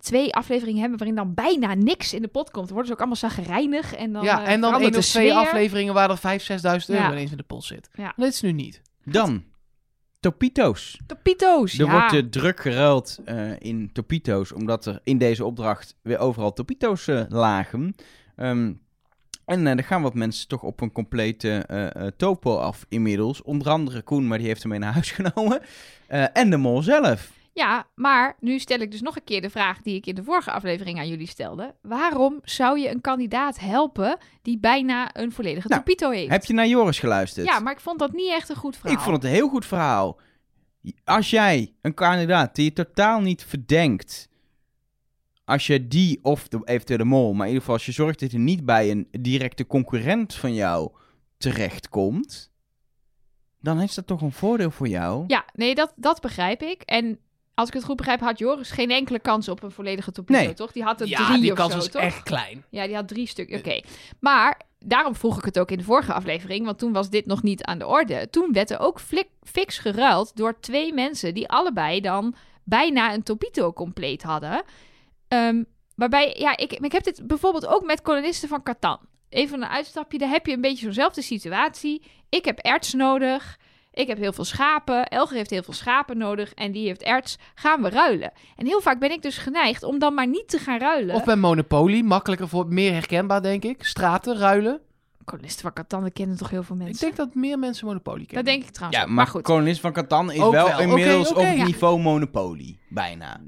twee afleveringen hebben waarin dan bijna niks in de pot komt. Dan worden ze ook allemaal zagrijnig en dan ja, eh, en dan één of de twee sfeer. afleveringen waar er 5.000, 6.000 euro Ja. ineens in de pot zit. Ja. Dat is nu niet. Dan, Topito's. Topito's, Er ja. wordt druk geruild eh, in Topito's, omdat er in deze opdracht weer overal Topito's lagen. Ehm, en eh, er gaan wat mensen toch op een complete eh, eh, topo af inmiddels. Onder andere Koen, maar die heeft hem mee naar huis genomen. En de mol zelf. Ja, maar nu stel ik dus nog een keer de vraag die ik in de vorige aflevering aan jullie stelde. Waarom zou je een kandidaat helpen die bijna een volledige Nou, Topito heeft? Heb je naar Joris geluisterd? Ja, maar ik vond dat niet echt een goed verhaal. Ik vond het een heel goed verhaal. Als jij een kandidaat die je totaal niet verdenkt, als je die of de, eventueel de mol, maar in ieder geval als je zorgt dat hij niet bij een directe concurrent van jou terechtkomt, dan is dat toch een voordeel voor jou? Ja, nee, dat, dat begrijp ik. En als ik het goed begrijp, had Joris geen enkele kans op een volledige topito, Nee. toch? Die had er Ja, drie die of kans zo, was toch? echt klein. Ja, die had drie stukken. Oké. Maar daarom vroeg ik het ook in de vorige aflevering, want toen was dit nog niet aan de orde. Toen werd er ook flik, fix geruild door twee mensen die allebei dan bijna een Topito compleet hadden. Ehm, waarbij, ja, ik, ik heb dit bijvoorbeeld ook met kolonisten van Catan. Even een uitstapje, daar heb je een beetje zo'nzelfde situatie. Ik heb erts nodig. Ik heb heel veel schapen. Elger heeft heel veel schapen nodig. En die heeft erts. Gaan we ruilen? En heel vaak ben ik dus geneigd om dan maar niet te gaan ruilen. Of bij Monopoly, makkelijker voor, meer herkenbaar denk ik. Straten, ruilen. Kolonisten van Catan, dat kennen toch heel veel mensen. Ik denk dat meer mensen Monopoly kennen. Dat denk ik trouwens. Ja, maar, goed. kolonist van Catan is Ook wel, wel. inmiddels op Ja. niveau Monopoly. Bijna.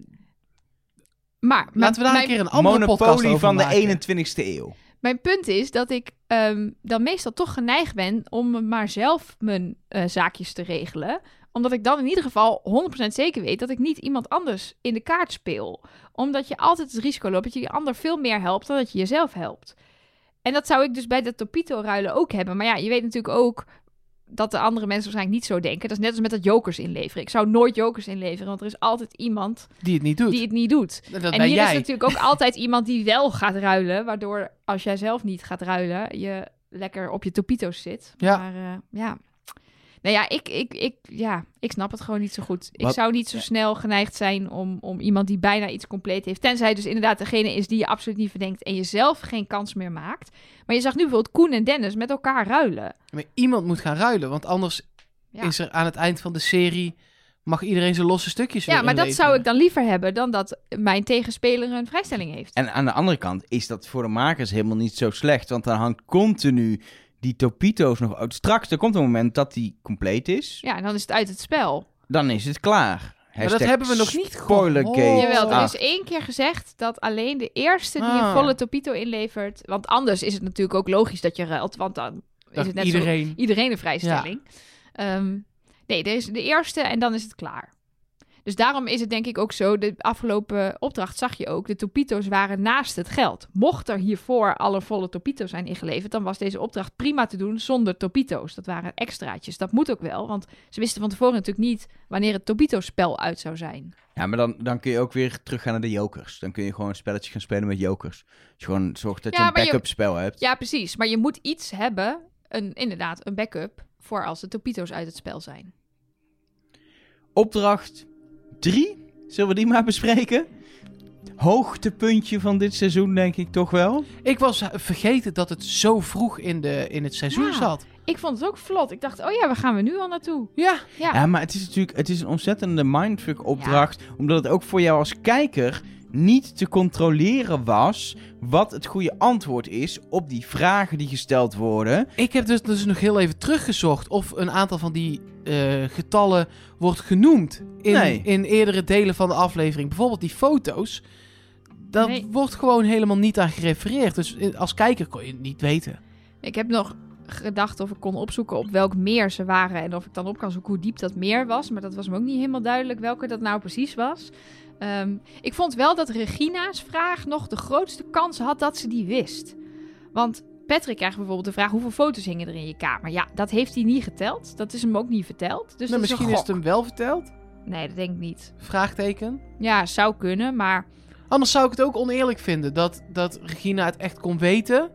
Maar Laten we daar mijn, een keer een andere podcast over van de maken. 21ste eeuw. mijn punt is dat ik ehm, dan meestal toch geneigd ben om maar zelf mijn eh, zaakjes te regelen. Omdat ik dan in ieder geval 100% zeker weet dat ik niet iemand anders in de kaart speel. Omdat je altijd het risico loopt dat je die ander veel meer helpt dan dat je jezelf helpt. En dat zou ik dus bij de Topito ruilen ook hebben. Maar ja, je weet natuurlijk ook dat de andere mensen waarschijnlijk niet zo denken. Dat is net als met dat jokers inleveren. Ik zou nooit jokers inleveren, want er is altijd iemand Die het niet doet. die het niet doet. En dat en ben hier jij. is natuurlijk ook altijd iemand die wel gaat ruilen. Waardoor als jij zelf niet gaat ruilen, je lekker op je topito's zit. Ja. Maar eh, ja. Nou ja ik, ik, ik, ja, ik snap het gewoon niet zo goed. Ik zou niet zo snel geneigd zijn om, om iemand die bijna iets compleet heeft. Tenzij dus inderdaad degene is die je absoluut niet verdenkt en je zelf geen kans meer maakt. Maar je zag nu bijvoorbeeld Koen en Dennis met elkaar ruilen. Maar iemand moet gaan ruilen, want anders Ja. is er aan het eind van de serie... mag iedereen zijn losse stukjes Ja, maar dat zou ik dan liever hebben dan dat mijn tegenspeler een vrijstelling heeft. En aan de andere kant is dat voor de makers helemaal niet zo slecht. Want dan hangt continu die Topito's nog uit. Straks, er komt een moment dat die compleet is. Ja, en dan is het uit het spel. Dan is het klaar. Maar dat hebben we nog niet Spoilergate. gehoord. Jawel, er Ah. is één keer gezegd dat alleen de eerste die Ah. een volle Topito inlevert... Want anders is het natuurlijk ook logisch dat je ruilt, want dan is Dat het net iedereen... zo iedereen een vrijstelling. Ehm, nee, er is de eerste en dan is het klaar. Dus daarom is het denk ik ook zo, de afgelopen opdracht zag je ook, de Topito's waren naast het geld. Mocht er hiervoor alle volle Topito's zijn ingeleverd, dan was deze opdracht prima te doen zonder Topito's. Dat waren extraatjes. Dat moet ook wel, want ze wisten van tevoren natuurlijk niet wanneer het Topito-spel uit zou zijn. Ja, maar dan, dan kun je ook weer teruggaan naar de jokers. Dan kun je gewoon een spelletje gaan spelen met jokers. Dus gewoon zorgt dat je Ja, een je- backup spel hebt. Ja, precies. Maar je moet iets hebben, een, inderdaad, een backup, voor als de Topito's uit het spel zijn. Opdracht 3. Zullen we die maar bespreken? Hoogtepuntje van dit seizoen, denk ik toch wel. Ik was vergeten dat het zo vroeg in, de, in het seizoen Ja. zat. Ik vond het ook vlot. Ik dacht, oh ja, waar gaan we nu al naartoe? Ja, Ja, Ja, maar het is natuurlijk het is een ontzettende mindfuck opdracht. Omdat het ook voor jou als kijker niet te controleren was wat het goede antwoord is op die vragen die gesteld worden. ik heb dus, dus nog heel even teruggezocht of een aantal van die eh, getallen wordt genoemd in, Nee. in eerdere delen van de aflevering. Bijvoorbeeld die foto's. Daar Nee. wordt gewoon helemaal niet aan gerefereerd. Dus in- als kijker kon je het niet weten. ik heb nog gedacht of ik kon opzoeken op welk meer ze waren. En of ik dan op kan zoeken hoe diep dat meer was. Maar dat was me ook niet helemaal duidelijk welke dat nou precies was. Ehm, ik vond wel dat Regina's vraag nog de grootste kans had dat ze die wist. Want Patrick krijgt bijvoorbeeld de vraag: hoeveel foto's hingen er in je kamer? Ja, dat heeft hij niet geteld. Dat is hem ook niet verteld. Dus Nou, misschien is het hem wel verteld. Nee, dat denk ik niet. Vraagteken. Ja, zou kunnen, maar Anders zou ik het ook oneerlijk vinden dat, dat Regina het echt kon weten.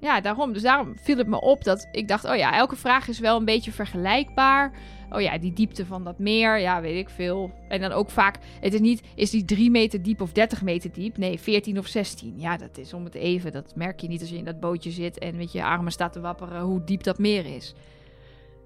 Ja, daarom. Dus daarom viel het me op dat ik dacht, oh ja, elke vraag is wel een beetje vergelijkbaar. Oh ja, die diepte van dat meer, ja, weet ik veel. En dan ook vaak, het is niet, is die 3 meter diep of 30 meter diep? Nee, 14 of 16. Ja, dat is om het even. Dat merk je niet als je in dat bootje zit en met je armen staat te wapperen hoe diep dat meer is.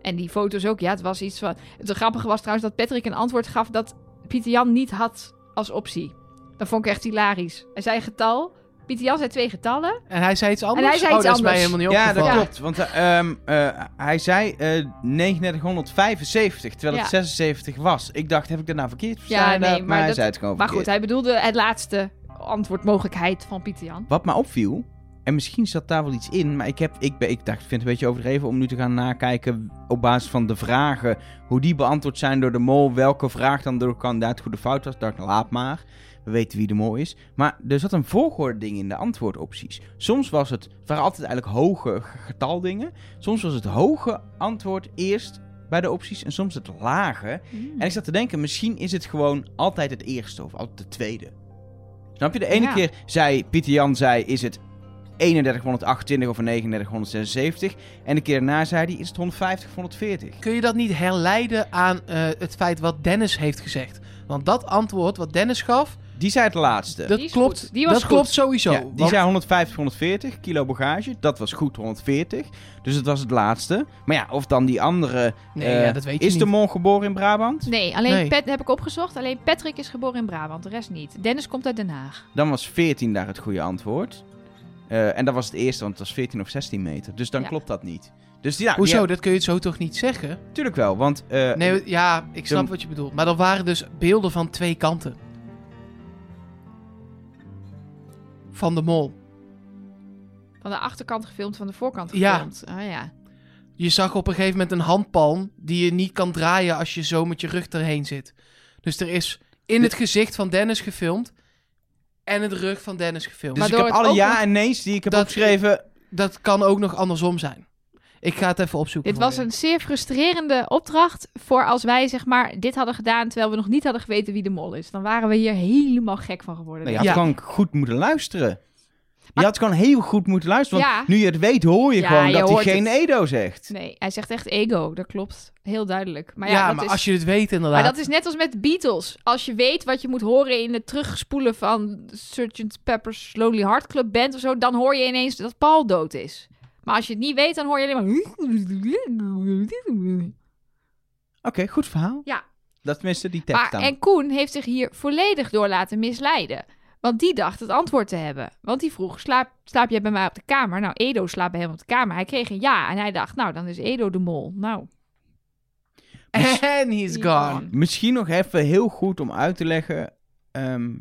En die foto's ook, ja, het was iets van... Het grappige was trouwens dat Patrick een antwoord gaf dat Pieter Jan niet had als optie. Dat vond ik echt hilarisch. Hij zei getal. Pieter Jan zei twee getallen. En hij zei iets anders. hij zei oh, iets dat is mij anders. helemaal niet Ja, dat opgevallen. klopt. Want eh, ehm, eh, hij zei eh 3975, terwijl het Ja. 76 was. Ik dacht, heb ik dat nou verkeerd verstaan? Ja, nee, maar, maar hij dat- zei het gewoon Maar goed, hij bedoelde het laatste antwoordmogelijkheid van Pieter Jan. Wat me opviel, En misschien zat daar wel iets in, maar ik, heb, ik, ben, ik dacht, ik vind het een beetje overdreven om nu te gaan nakijken op basis van de vragen, hoe die beantwoord zijn door de mol, welke vraag dan door de kandidaat goed of fout was. Ik dacht, laat maar, we weten wie de mol is. Maar er zat een volgorde ding in de antwoordopties. Soms was het, het waren altijd eigenlijk hoge getaldingen. Soms was het hoge antwoord eerst bij de opties en soms het lage. Mm. En ik zat te denken, misschien is het gewoon altijd het eerste of altijd de tweede. Snap je? De ene Ja. keer zei, Pieter Jan zei, is het 3128 of 3976. En de keer daarna zei hij, is het 150 of 140. Kun je dat niet herleiden aan eh, het feit wat Dennis heeft gezegd? Want dat antwoord wat Dennis gaf, Die zei het laatste. dat Die klopt, goed. Die was dat goed. klopt sowieso. Ja, die Want- zei 150, 140 kilo bagage. Dat was goed, 140. Dus het was het laatste. Maar ja, of dan die andere... Nee, eh, ja, dat weet je is niet. de mol geboren in Brabant? Nee, alleen Nee. Pat heb ik opgezocht. Alleen Patrick is geboren in Brabant, de rest niet. Dennis komt uit Den Haag. Dan was 14 daar het goede antwoord. Eh, en dat was het eerste, want het was 14 of 16 meter. Dus dan Ja. klopt dat niet. Dus ja, Hoezo? Ja, Dat kun je zo toch niet zeggen? natuurlijk wel, want... eh, Nee, ja, ik snap Dan- wat je bedoelt. Maar er waren dus beelden van twee kanten. Van de mol. Van de achterkant gefilmd, van de voorkant gefilmd. Ja. Oh ja. Je zag op een gegeven moment een handpalm die je niet kan draaien als je zo met je rug erheen zit. Dus er is in het gezicht van Dennis gefilmd en het rug van Dennis gefilmd. dus Maar ik door heb alle ja en nee's die ik heb Dat- opgeschreven... Dat kan ook nog andersom zijn. Ik ga het even opzoeken. Dit voor was je. een zeer frustrerende opdracht voor als wij zeg maar dit hadden gedaan terwijl we nog niet hadden geweten wie de mol is. Dan waren we hier helemaal gek van geworden. Nee, je had Ja. gewoon goed moeten luisteren. Je had gewoon heel goed moeten luisteren. Want Ja. nu je het weet, hoor je Ja, gewoon je dat hij geen het. Edo zegt. Nee, hij zegt echt ego. Dat klopt. Heel duidelijk. Maar ja, ja, dat maar is... als je het weet inderdaad. Maar dat is net als met de Beatles. Als je weet wat je moet horen in het terugspoelen van Sgt. Pepper's Lonely Heart Club Band of zo, dan hoor je ineens dat Paul dood is. Maar als je het niet weet, dan hoor je alleen maar... Oké, goed verhaal. Ja. Dat tenminste die tekst Maar, dan. en Koen heeft zich hier volledig door laten misleiden. Want die dacht het antwoord te hebben. Want die vroeg, slaap, slaap jij bij mij op de kamer? Nou, Edo slaapt bij hem op de kamer. Hij kreeg een ja. En hij dacht, nou, dan is Edo de mol. Nou, And he's gone. Misschien nog even heel goed om uit te leggen. ehm,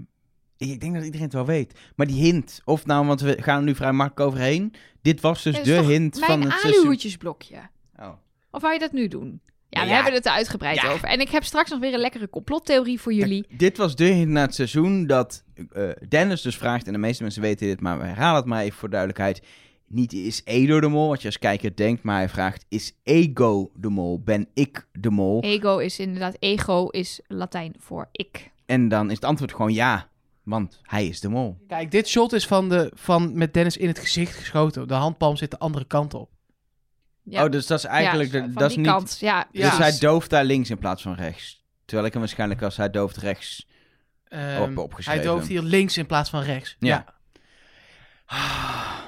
ik denk dat iedereen het wel weet. Maar die hint, of nou, want we gaan er nu vrij makkelijk overheen. Dit was dus de hint van het seizoen. aluhoedjesblokje. Oh. Of wou je dat nu doen? Ja, Ja, we ja. hebben het er uitgebreid Ja. over. En ik heb straks nog weer een lekkere complottheorie voor jullie. Dit was de hint na het seizoen dat eh, Dennis dus vraagt, en de meeste mensen weten dit, maar we herhalen het maar even voor duidelijkheid. Niet is Edo de mol, wat je als kijker denkt, maar hij vraagt, is ego de mol? Ben ik de mol? Ego is inderdaad, ego is Latijn voor ik. En dan is het antwoord gewoon ja, want hij is de mol. Kijk, dit shot is van, de, van met Dennis in het gezicht geschoten. De handpalm zit de andere kant op. Ja. Oh, dus dat is eigenlijk, Ja, de- van dat is die niet... kant. Ja, Ja. Dus hij dooft daar links in plaats van rechts. Terwijl ik hem waarschijnlijk als hij dooft rechts. Ehm, Op- opgeschreven. Hij dooft hier links in plaats van rechts. Ja.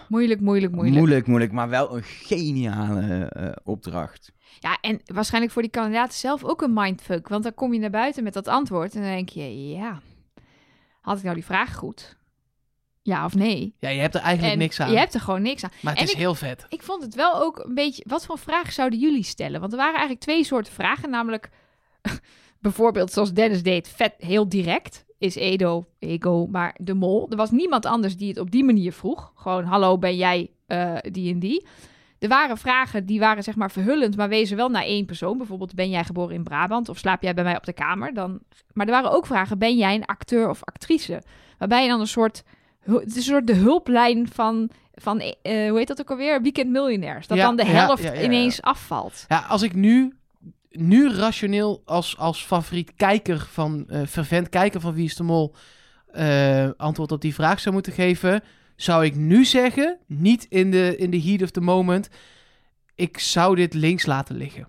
moeilijk, moeilijk, moeilijk. Moeilijk, moeilijk, maar wel een geniale eh, opdracht. Ja, en waarschijnlijk voor die kandidaten zelf ook een mindfuck. Want dan kom je naar buiten met dat antwoord en dan denk je, ja, had ik nou die vraag goed? Ja of nee? Ja, je hebt er eigenlijk en niks aan. je hebt er gewoon niks aan. Maar het en is ik- heel vet. Ik vond het wel ook een beetje... Wat voor vragen zouden jullie stellen? Want er waren eigenlijk twee soorten vragen. Namelijk, bijvoorbeeld zoals Dennis deed, vet heel direct. Is Edo, ego, maar de mol. Er was niemand anders die het op die manier vroeg. Gewoon, hallo, ben jij eh, die en die? Er waren vragen die waren zeg maar verhullend, maar wezen wel naar één persoon. Bijvoorbeeld, ben jij geboren in Brabant of slaap jij bij mij op de kamer? Dan... Maar er waren ook vragen, ben jij een acteur of actrice? Waarbij je dan een soort... Het is een soort de hulplijn van, van eh, hoe heet dat ook alweer? Weekend Millionaires. Dat Ja, dan de helft ja, ja, ja. ineens afvalt. Ja, als ik nu, nu rationeel als, als favoriet kijker van, eh fervent kijker van Wie is de Mol, eh, antwoord op die vraag zou moeten geven, zou ik nu zeggen, niet in de, in de heat of the moment, ik zou dit links laten liggen.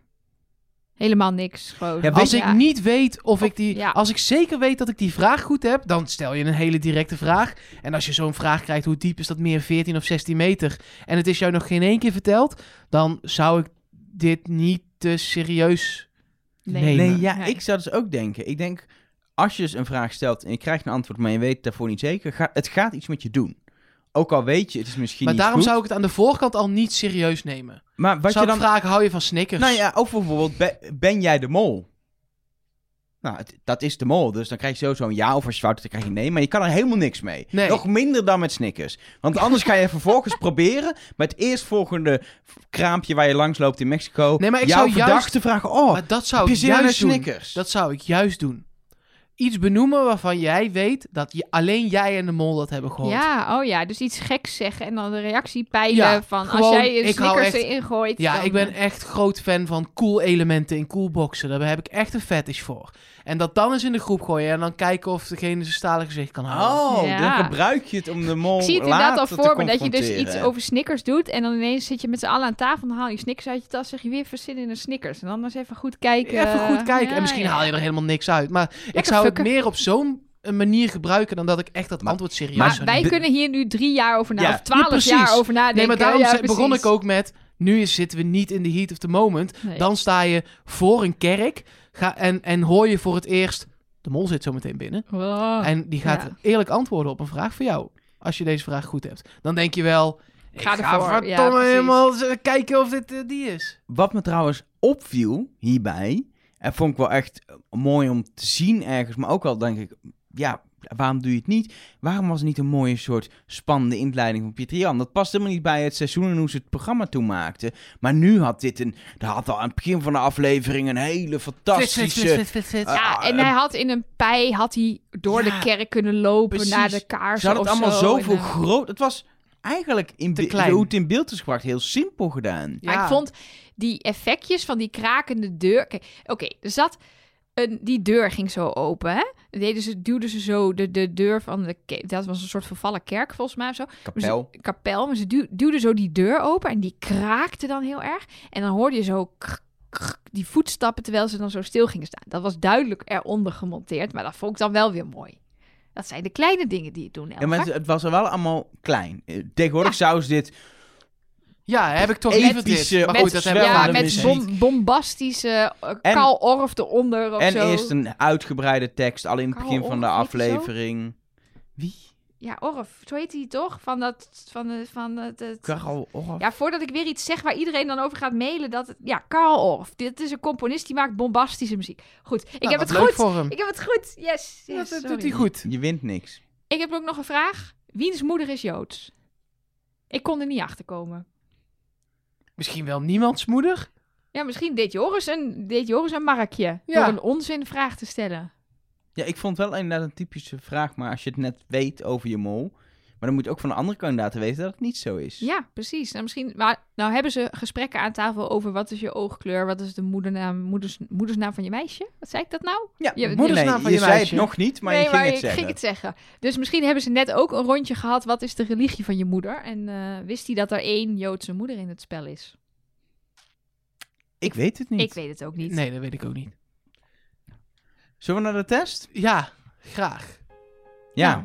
Helemaal niks. Gewoon. Ja, Als Ja. ik niet weet of, Of- ik die, ja. als ik zeker weet dat ik die vraag goed heb, dan stel je een hele directe vraag. En als je zo'n vraag krijgt, hoe diep is dat meer 14 of 16 meter? En het is jou nog geen één keer verteld, dan zou ik dit niet te serieus Nee. nemen. Nee, ja, Nee. ik zou dus ook denken. Ik denk, als je dus een vraag stelt en je krijgt een antwoord, maar je weet daarvoor niet zeker, ga, het gaat iets met je doen. Ook al weet je, het is misschien Maar niet daarom goed. zou ik het aan de voorkant al niet serieus nemen. Maar wat zou je dan... vragen, hou je van Snickers? Nou ja, of bijvoorbeeld, ben, ben jij de mol? Nou, het- dat is de mol. Dus dan krijg je sowieso een ja of als je fout hebt, dan krijg je nee. Maar je kan er helemaal niks mee. Nee. Nog minder dan met Snickers. Want anders ga je vervolgens proberen met het eerstvolgende kraampje waar je langs loopt in Mexico. Nee, maar ik jouw zou juist- vragen. Oh, maar dat zou heb je ik een juist doen. Snickers? Dat zou ik juist doen. Iets benoemen waarvan jij weet dat je, alleen jij en de mol dat hebben gehoord. Ja, oh ja, dus iets geks zeggen en dan de reactie peilen Ja, van als jij een Snickers erin gooit. Ja, dan, ik ben echt groot fan van cool elementen in cool boxen. Daar heb ik echt een fetish voor. En dat dan eens in de groep gooien en dan kijken of degene zijn stalen gezicht kan houden. Oh, Ja. dan gebruik je het om de mol Ik zie het inderdaad al voor me dat je dus iets over Snickers doet en dan ineens zit je met z'n allen aan tafel, dan haal je Snickers uit je tas, zeg je weer verzin in een Snickers. En dan eens even goed kijken. Even goed kijken. Ja, en misschien ja. haal je er helemaal niks uit. Maar ik zou het meer op zo'n een manier gebruiken dan dat ik echt dat Maar- antwoord serieus maar zou wij kunnen hier nu drie jaar over na, Ja, of twaalf ja, jaar over nadenken. Nee, maar daarom Ja, begon ik ook met... Nu is- zitten we niet in de heat of the moment. Nee. Dan sta je voor een kerk ga, en, en hoor je voor het eerst... De mol zit zo meteen binnen. Oh. En die gaat Ja. eerlijk antwoorden op een vraag voor jou. Als je deze vraag goed hebt. Dan denk je wel... Ik Ga ga. Ja, verdomme helemaal z- kijken of dit eh, die is. Wat me trouwens opviel hierbij, en vond ik wel echt eh, mooi om te zien ergens, maar ook al denk ik, ja, waarom doe je het niet? Waarom was het niet een mooie soort spannende inleiding van Pieter Jan? Dat past helemaal niet bij het seizoen en hoe ze het programma toen maakten. Maar nu had dit een, dat had al aan het begin van de aflevering een hele fantastische... Ja, Ah, en eh, hij had in een pij had hij door Ja, de kerk kunnen lopen precies. naar de kaarsen Ze hadden het of allemaal zo. zoveel En, eh, groot... Het was eigenlijk, in Te be- klein. hoe het in beeld is gebracht, heel simpel gedaan. Maar ik vond die effectjes van die krakende deur... Oké, er zat... Een, die deur ging zo open, hè? Deden ze, duwden ze zo de, de deur van de... Dat was een soort vervallen kerk, volgens mij, of zo. Maar ze- Kapel. kapel, maar ze duw- duwden zo die deur open en die kraakte dan heel erg. En dan hoorde je zo krk, krk, die voetstappen terwijl ze dan zo stil gingen staan. Dat was duidelijk eronder gemonteerd, maar dat vond ik dan wel weer mooi. Dat zijn de kleine dingen die het doen, Ja, maar het, het was er wel allemaal klein. Eh, Tegenwoordig zou ze dit Ja, heb ik toch liever dit. Maar met- goed, dat hebben we ja, met bom- bombastische uh, Karl Orff eronder of En zo. eerst een uitgebreide tekst, al in het Karl begin van de aflevering. Wie? Ja, Orff, zo heet hij toch? Van dat, van de, van het, het- Orff? Ja, voordat ik weer iets zeg waar iedereen dan over gaat mailen, dat het, ja, Karl Orff. Dit is een componist die maakt bombastische muziek. Goed, ik Nou, heb het goed. voor hem. Ik heb het goed. Yes. Dat doet hij goed. Je wint niks. Ik heb ook nog een vraag. Wiens moeder is Joods? Ik kon er niet achter komen. Misschien wel niemands moeder? Ja, misschien deed Joris een, deed Joris een markje. Ja. Door een onzinvraag te stellen. Ja, ik vond wel inderdaad een typische vraag, maar als je het net weet over je mol, maar dan moet je ook van de andere kandidaten weten dat het niet zo is. Ja, precies. Nou, misschien, maar nou hebben ze gesprekken aan tafel over wat is je oogkleur, wat is de moedernaam, moeders, moedersnaam van je meisje? Wat zei ik dat nou? Ja, Je- moedersnaam nee, van je je zei meisje. het nog niet, maar nee, je ging maar het ik zeggen. ging het zeggen. Dus misschien hebben ze net ook een rondje gehad. Wat is de religie van je moeder? En eh, wist hij dat er één Joodse moeder in het spel is? Ik weet het niet. Ik weet het ook niet. Nee, dat weet ik ook niet. Zullen we naar de test? Ja, graag. Ja. Nou,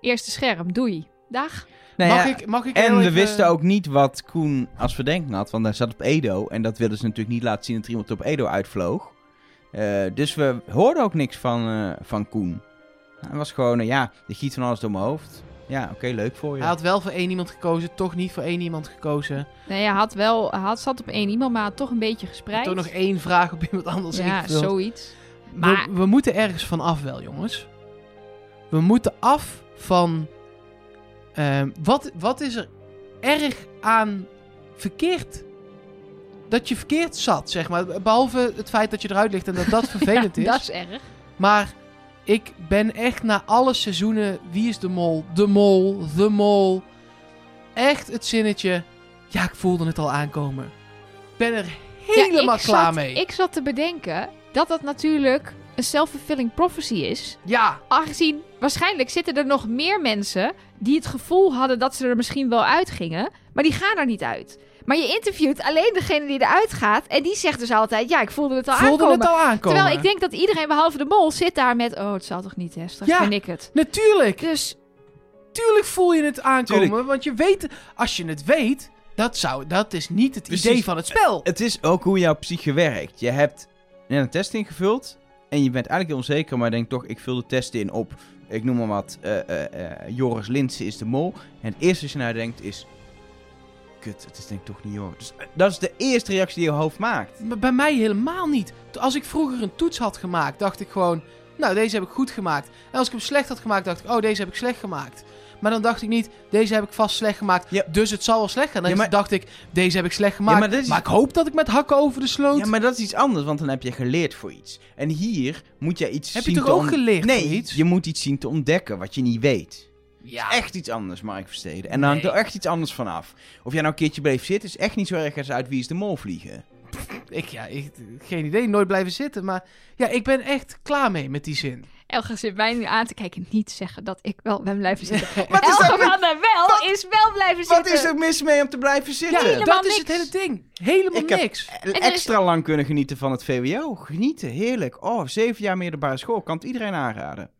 Eerste scherm, doei. Dag. Nou mag, ja, ik, mag ik En we even- wisten ook niet wat Koen als verdenking had, want hij zat op Edo. En dat wilden ze natuurlijk niet laten zien dat er iemand op Edo uitvloog. Eh, dus we hoorden ook niks van, eh, van Koen. Hij was gewoon, eh, ja, er giet van alles door mijn hoofd. Ja, oké, leuk voor je. Hij had wel voor één iemand gekozen, toch niet voor één iemand gekozen. Nee, hij had wel, hij had, zat op één iemand, maar had toch een beetje gespreid. Toch nog één vraag op iemand anders Ja, ingevuld. zoiets. Maar We, we moeten ergens van af wel, jongens. We moeten af van... ehm, wat, wat is er erg aan verkeerd? Dat je verkeerd zat, zeg maar. Behalve het feit dat je eruit ligt en dat dat vervelend ja, is. dat is erg. Maar ik ben echt na alle seizoenen... Wie is de mol? De mol. De mol. Echt het zinnetje... Ja, ik voelde het al aankomen. Ik ben er Ja, helemaal ik klaar zat, mee. Ik zat te bedenken dat dat natuurlijk een self-fulfilling prophecy is. Ja, Aangezien waarschijnlijk zitten er nog meer mensen die het gevoel hadden dat ze er misschien wel uitgingen, maar die gaan er niet uit. Maar je interviewt alleen degene die eruit gaat en die zegt dus altijd, ja, ik voelde het al voelde aankomen. het al aankomen. Terwijl ik denk dat iedereen behalve de mol zit daar met, oh, het zal toch niet, hè, straks Ja. ben ik het. Natuurlijk. Dus Tuurlijk voel je het aankomen, Tuurlijk. want je weet, als je het weet, dat, zou, dat is niet het Precies. idee van het spel. Het is ook hoe jouw psyche werkt. Je hebt een test ingevuld en je bent eigenlijk heel onzeker, maar denkt toch, ik vul de test in op, ik noem maar wat, eh, eh, eh, Joris Linsen is de mol. En het eerste wat je naar denkt is, kut, het is denk ik toch niet hoor. Dus dat is de eerste reactie die je hoofd maakt. Maar bij mij helemaal niet. Als ik vroeger een toets had gemaakt, dacht ik gewoon... Nou, deze heb ik goed gemaakt. En als ik hem slecht had gemaakt, dacht ik... Oh, deze heb ik slecht gemaakt. Maar dan dacht ik niet... Deze heb ik vast slecht gemaakt. Ja. Dus het zal wel slecht gaan. Dan Ja, maar- dacht ik... Deze heb ik slecht gemaakt. maar ik hoop dat ik met hakken over de sloot... Ja, maar dat is iets anders, want dan heb je geleerd voor iets. En hier moet je iets Heb je zien toch te ook on- geleerd nee, voor iets? je moet iets zien te ontdekken wat je niet weet. Ja. Echt iets anders, Mark Versteden. En dan hangt er echt iets anders vanaf. Of jij nou een keertje bleef zitten, is echt niet zo erg als uit Wie is de Mol vliegen. Ik, ja, ik, geen idee. Nooit blijven zitten. Maar ja, ik ben echt klaar mee met die zin. Elge zit mij nu aan te kijken. Niet zeggen dat ik wel ben blijven zitten. Wat is met- van der Wel is wel blijven Wat zitten. is er mis mee om te blijven zitten? Dat is het hele ding. Helemaal Ik niks. Is- Extra lang kunnen genieten van het VWO. Genieten, heerlijk. Oh, zeven jaar middelbare school. Kan het iedereen aanraden.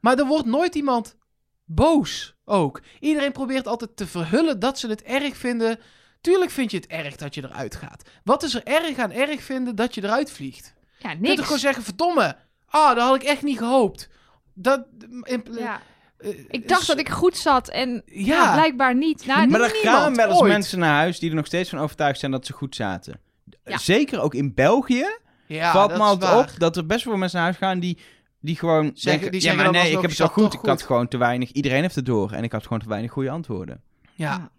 Maar er wordt nooit iemand boos ook. Iedereen probeert altijd te verhullen dat ze het erg vinden. Tuurlijk vind je het erg dat je eruit gaat. Wat is er erg aan erg vinden dat je eruit vliegt? Ja, Je kunt niks. toch gewoon zeggen, verdomme. Ah, dat had ik echt niet gehoopt. Dat... in- ja. eh, Ik dacht dat ik goed zat en ja. Ja. blijkbaar niet. Nou, maar er gaan wel eens mensen naar huis die er nog steeds van overtuigd zijn dat ze goed zaten. Ja. Zeker ook in België Ja, valt dat me altijd op dat er best wel mensen naar huis gaan die, die gewoon zeggen... die ja, zeggen maar nee, ik heb het zat goed. toch Ik had goed. gewoon te weinig... Iedereen heeft het door. En ik had gewoon te weinig goede antwoorden. Ja.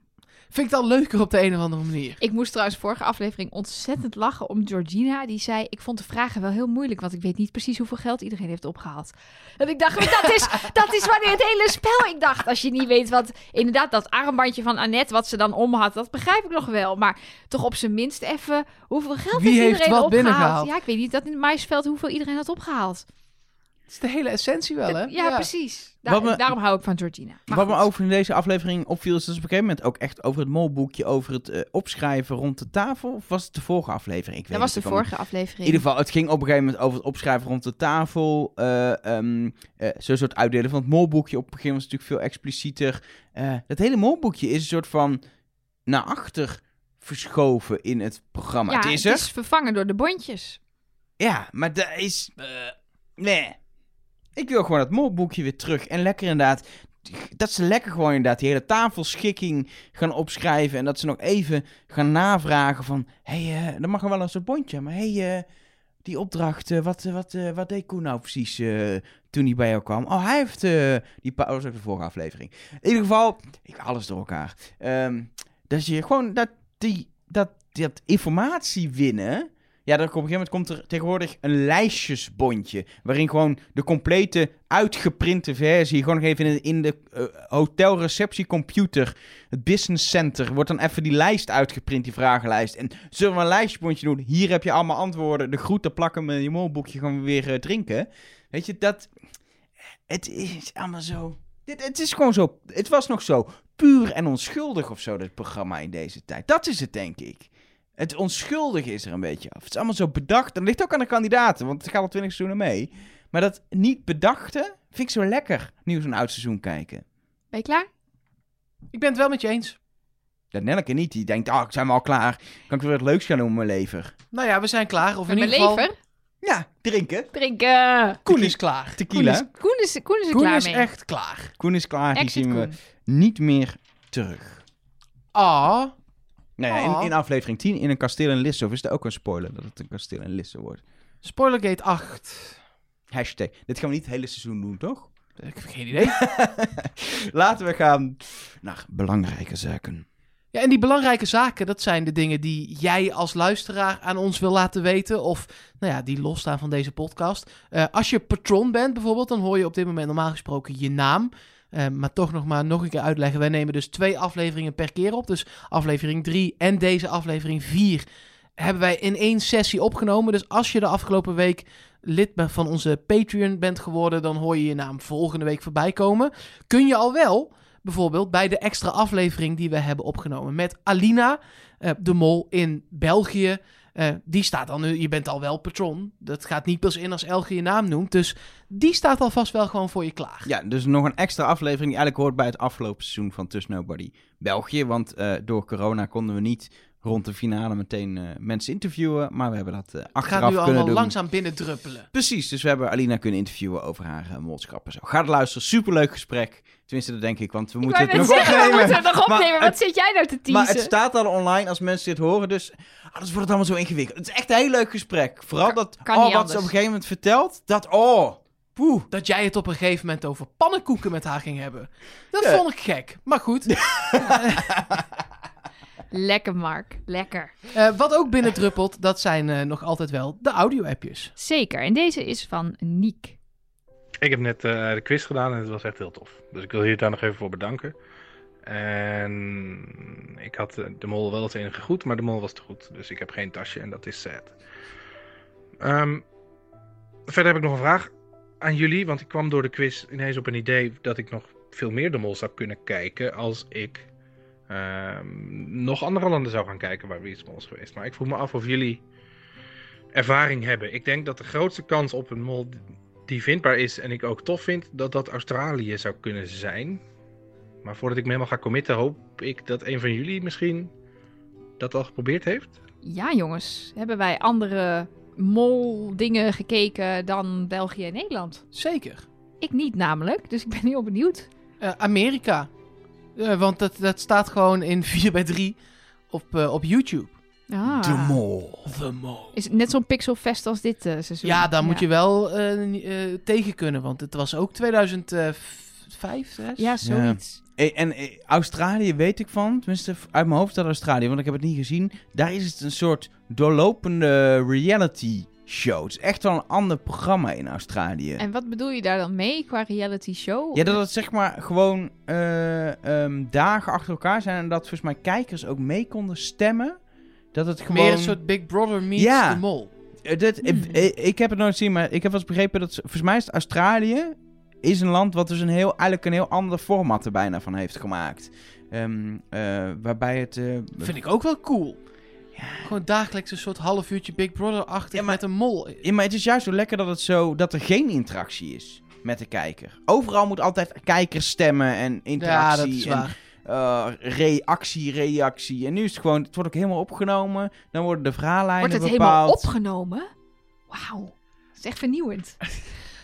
Vind ik dan leuker op de een of andere manier. Ik moest trouwens vorige aflevering ontzettend lachen om Georgina. Die zei, ik vond de vragen wel heel moeilijk, want ik weet niet precies hoeveel geld iedereen heeft opgehaald. En ik dacht, dat is, dat is wanneer het hele spel... Ik dacht, als je niet weet wat... Inderdaad, dat armbandje van Annette, wat ze dan om had, dat begrijp ik nog wel. Maar toch op zijn minst even, hoeveel geld Wie heeft heeft iedereen wat opgehaald? binnengehaald? Ja, ik weet niet dat in het maisveld hoeveel iedereen had opgehaald. Het is de hele essentie wel, hè? Ja, precies. Da- me- Daarom hou ik van Georgina. Maar Wat me goed. over in deze aflevering opviel, is dat ze op een gegeven moment ook echt over het molboekje, over het eh, opschrijven rond de tafel. Of was het de vorige aflevering? Ik weet Dat was de van- vorige In aflevering. ieder geval, het ging op een gegeven moment over het opschrijven rond de tafel. eh ehm eh, Zo'n soort uitdelen van het molboekje. Op een gegeven moment was het natuurlijk veel explicieter. Eh dat hele molboekje is een soort van naar achter verschoven in het programma. ja, het is er. het is vervangen door de bondjes. Ja, maar dat is... eh, nee. Ik wil gewoon dat molboekje weer terug. En lekker inderdaad... Dat ze lekker gewoon inderdaad die hele tafelschikking gaan opschrijven. En dat ze nog even gaan navragen van... Hé, hey, dan mag er wel een soort bondje. Maar hé, hey, eh, die opdracht... eh, wat, eh, wat, eh, wat deed Koen nou precies eh, toen hij bij jou kwam? Oh, hij heeft... eh, die pa- oh, dat was ook de vorige aflevering. In ieder geval... Ik alles door elkaar. Ehm, dat je gewoon... Dat, die, dat, dat informatie winnen... Ja, dan op een gegeven moment komt er tegenwoordig een lijstjesbondje. Waarin gewoon de complete uitgeprinte versie. Gewoon nog even in de, in de uh, hotelreceptiecomputer. Het business center. Wordt dan even die lijst uitgeprint, die vragenlijst. En zullen we een lijstjesbondje doen? Hier heb je allemaal antwoorden. De groeten plakken met je molboekje. Gaan we weer uh, drinken. Weet je, dat. Het is allemaal zo. Dit, het is gewoon zo. Het was nog zo puur en onschuldig of zo, dit programma in deze tijd. Dat is het, denk ik. Het onschuldige is er een beetje af. Het is allemaal zo bedacht. Dat ligt ook aan de kandidaten, want het gaat al twintig seizoenen mee. Maar dat niet bedachte vind ik zo lekker. Nieuw zo'n oud seizoen kijken. Ben je klaar? Ik ben het wel met je eens. Dat Nelleke niet. Die denkt, ah, ik zijn we al klaar. Kan ik weer wat leuks gaan doen met mijn lever? Nou ja, we zijn klaar. Of Met in mijn ieder geval... lever? Ja, drinken. Drinken. Koen is klaar. Koen Tequila. is, Koen is, Koen is er Koen klaar is mee. echt klaar. Koen is klaar. Die Exit zien we Koen. niet meer terug. Ah, Nou ja, in, Oh. in aflevering 10 in een kasteel in Lisse. Of is het ook een spoiler dat het een kasteel in Lisse wordt? Spoilergate 8. Hashtag. Dit gaan we niet het hele seizoen doen, toch? Ik heb geen idee. Laten we gaan naar belangrijke zaken. Ja, en die belangrijke zaken, dat zijn de dingen die jij als luisteraar aan ons wil laten weten. Of, nou ja, die losstaan van deze podcast. Eh, als je patron bent bijvoorbeeld, dan hoor je op dit moment normaal gesproken je naam. Eh, maar toch nog maar nog een keer uitleggen. Wij nemen dus twee afleveringen per keer op. Dus aflevering 3 en deze aflevering 4 hebben wij in één sessie opgenomen. Dus als je de afgelopen week lid van onze Patreon bent geworden, dan hoor je je naam volgende week voorbij komen. Kun je al wel bijvoorbeeld bij de extra aflevering die we hebben opgenomen met Alina, eh, de mol in België. Eh, die staat al nu, je bent al wel patron. Dat gaat niet pas in als Elge je naam noemt. Dus die staat alvast wel gewoon voor je klaar. Ja, dus nog een extra aflevering die eigenlijk hoort bij het afgelopen seizoen van Tuss Nobody België. Want eh, door corona konden we niet rond de finale meteen eh, mensen interviewen. Maar we hebben dat eh, Het gaat achteraf nu kunnen allemaal doen. langzaam binnendruppelen. Precies, dus we hebben Alina kunnen interviewen over haar uh, molskap en zo. Ga het luisteren, superleuk gesprek. Tenminste, dat denk ik, want we Ik moeten het nog zeggen, we opnemen. moeten het nog Maar opnemen. het- Wat zit jij nou te teasen? Maar het staat al online als mensen dit horen, dus anders wordt het allemaal zo ingewikkeld. Het is echt een heel leuk gesprek. Vooral Kan- dat, kan oh, wat anders. ze op een gegeven moment vertelt, dat, oh, poeh. Dat jij het op een gegeven moment over pannenkoeken met haar ging hebben. Dat Ja. vond ik gek. Maar goed. Lekker, Mark. Lekker. Eh, wat ook binnendruppelt, dat zijn eh, nog altijd wel de audio-appjes. Zeker. En deze is van Niek. Ik heb net eh, de quiz gedaan en het was echt heel tof. Dus ik wil hier daar nog even voor bedanken. En ik had de mol wel het enige goed, maar de mol was te goed. Dus ik heb geen tasje en dat is sad. Ehm, verder heb ik nog een vraag aan jullie. Want ik kwam door de quiz ineens op een idee dat ik nog veel meer de mol zou kunnen kijken. Als ik nog andere landen zou gaan kijken waar is Mol is geweest. Maar ik vroeg me af of jullie ervaring hebben. Ik denk dat de grootste kans op een mol die vindbaar is en ik ook tof vind, dat dat Australië zou kunnen zijn. Maar voordat ik me helemaal ga committen, hoop ik dat een van jullie misschien dat al geprobeerd heeft. Ja, jongens. Hebben wij andere mol-dingen gekeken dan België en Nederland? Zeker. Ik niet namelijk, dus ik ben heel benieuwd. Eh, Amerika. Eh, want dat, dat staat gewoon in 4 bij 3 op, eh, op YouTube. Ah. De mol. The Mole. Is het net zo'n pixelfest als dit eh, seizoen? Ja, daar moet je wel eh, eh, tegen kunnen. Want het was ook 2005, 6? Ja, zoiets. En Australië weet ik van, tenminste uit mijn hoofd dat Australië, want ik heb het niet gezien. Daar is het een soort doorlopende reality show. Het is echt wel een ander programma in Australië. En wat bedoel je daar dan mee qua reality show? Ja, dat het zeg maar gewoon eh, ehm, dagen achter elkaar zijn en dat volgens mij kijkers ook mee konden stemmen. Dat het gewoon... Meer een soort Big Brother meets Ja. The Mole. Eh, dit, Hmm. ik, heb het nooit gezien, maar ik heb wel eens begrepen dat... Volgens mij is Australië is een land wat dus een heel, eigenlijk een heel ander format er bijna van heeft gemaakt. Ehm, eh, waarbij het... eh, Vind ik ook wel cool. Ja. Gewoon dagelijks een soort half uurtje Big Brother-achtig Ja, maar- met een mol. Ja, maar het is juist zo lekker dat, het zo, dat er geen interactie is met de kijker. Overal moet altijd kijkers stemmen en Ja, interactie. dat is en, waar. eh, reactie, reactie. En nu is het gewoon, het wordt ook helemaal opgenomen. Dan worden de verhaallijnen Wordt het bepaald. helemaal opgenomen? Wauw. Dat is echt vernieuwend.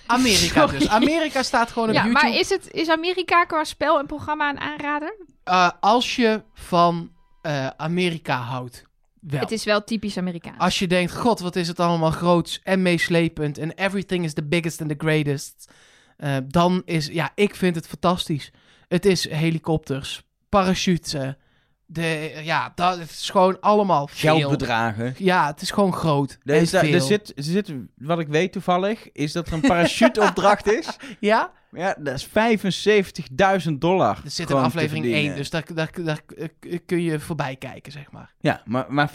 Amerika Sorry. dus. Amerika staat gewoon op Ja, YouTube. maar is, het, is Amerika qua spel en programma een aanrader? Eh, als je van eh, Amerika houdt, wel. Het is wel typisch Amerikaans. Als je denkt, god, wat is het allemaal groots en meeslepend en everything is the biggest and the greatest, eh, dan is, ja, ik vind het fantastisch. Het is helikopters, parachutes, de, ja, dat het is gewoon allemaal veel. Geldbedragen. Ja, het is gewoon groot. Er, en is daar- er zit, er zit, wat ik weet toevallig, is dat er een parachuteopdracht is. Ja, Ja, dat is 75.000 dollar. er zit in aflevering verdienen. 1, dus daar, daar, daar, kun je voorbij kijken, zeg maar. Ja, maar, maar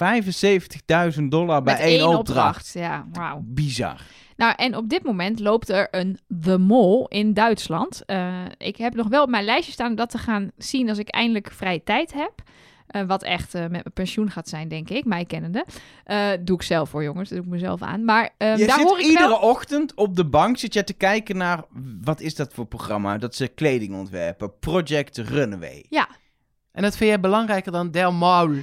75.000 dollar bij Met één, één opdracht. Ja, wauw. Bizar. Nou, en op dit moment loopt er een The Mol in Duitsland. Eh, ik heb nog wel op mijn lijstje staan dat te gaan zien als ik eindelijk vrije tijd heb. Eh, wat echt eh, met mijn pensioen gaat zijn, denk ik, mij kennende. Eh doe ik zelf voor, jongens. Dat doe ik mezelf aan. Maar ehm, je daar zit hoor ik iedere wel... ochtend op de bank zit je te kijken naar... Wat is dat voor programma? Dat ze kleding ontwerpen. Project Runaway. Ja, En dat vind jij belangrijker dan Del Maul.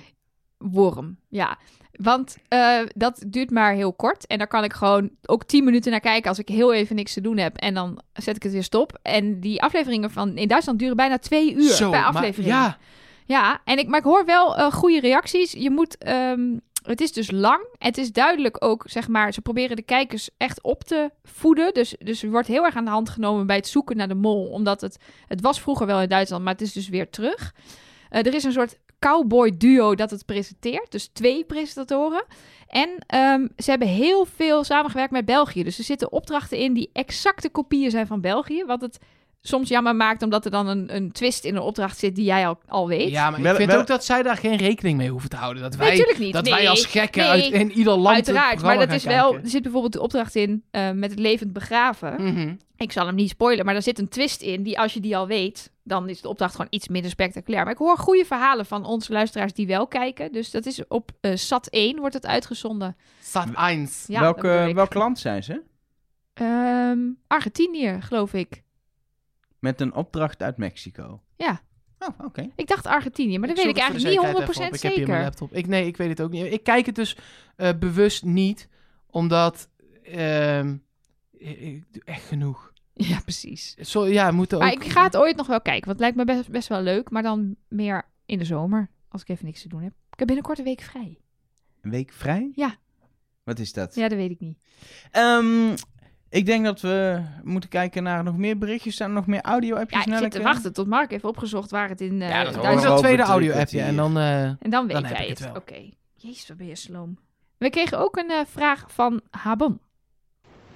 worm. Ja, want eh, dat duurt maar heel kort. En daar kan ik gewoon ook 10 minuten naar kijken als ik heel even niks te doen heb. En dan zet ik het weer stop. En die afleveringen van in Duitsland duren bijna twee uur Zo, per maar- aflevering. ja, Ja, en ik, maar ik hoor wel eh, goede reacties. Je moet, ehm, het is dus lang. Het is duidelijk ook, zeg maar, ze proberen de kijkers echt op te voeden. Dus, dus er wordt heel erg aan de hand genomen bij het zoeken naar de mol. Omdat het, het was vroeger wel in Duitsland, maar het is dus weer terug. Eh, er is een soort cowboy duo dat het presenteert. Dus twee presentatoren. En ehm, ze hebben heel veel samengewerkt met België. Dus er zitten opdrachten in die exacte kopieën zijn van België. Wat het soms jammer maakt, omdat er dan een, een twist in een opdracht zit die jij al, al weet. ja, maar Wel- ik vind wel- ook dat zij daar geen rekening mee hoeven te houden. Dat wij, natuurlijk niet. dat Nee, wij als gekken nee, uit, in ieder land Uiteraard, maar dat is wel. kijken. Er zit bijvoorbeeld de opdracht in eh, met het levend begraven. Mhm. Ik zal hem niet spoilen, maar er zit een twist in die als je die al weet, dan is de opdracht gewoon iets minder spectaculair. Maar ik hoor goede verhalen van onze luisteraars die wel kijken. Dus dat is op eh, SAT 1 wordt het uitgezonden. Sat 1. Ja, welk land zijn ze? Ehm, Argentinië, geloof ik. Met een opdracht uit Mexico. Ja. Oh, oké. Ik dacht Argentinië, maar dat weet ik eigenlijk niet zekerheid 100% even op. Ik heb hier mijn zeker. laptop. Ik, nee, ik weet het ook niet. Ik kijk het dus eh, bewust niet, omdat... ehm, ik, doe echt genoeg. Ja, precies. Zo, ja, moeten ook... Maar ik ga het ooit nog wel kijken, want het lijkt me best, best wel leuk. Maar dan meer in de zomer, als ik even niks te doen heb. Ik heb binnenkort een week vrij. Een week vrij? Ja. Wat is dat? Ja, dat weet ik niet. Ehm, ik denk dat we moeten kijken naar nog meer berichtjes. Zijn er nog meer audio-appjes? Ja, ik zit te wachten tot Mark heeft opgezocht waar het in... eh Ja, dat Doe we Duitsland... dat tweede audio-appje en dan... eh, En dan weet Dan jij het. Oké. Jezus, wat ben je sloom. We kregen ook een eh, vraag van Habon.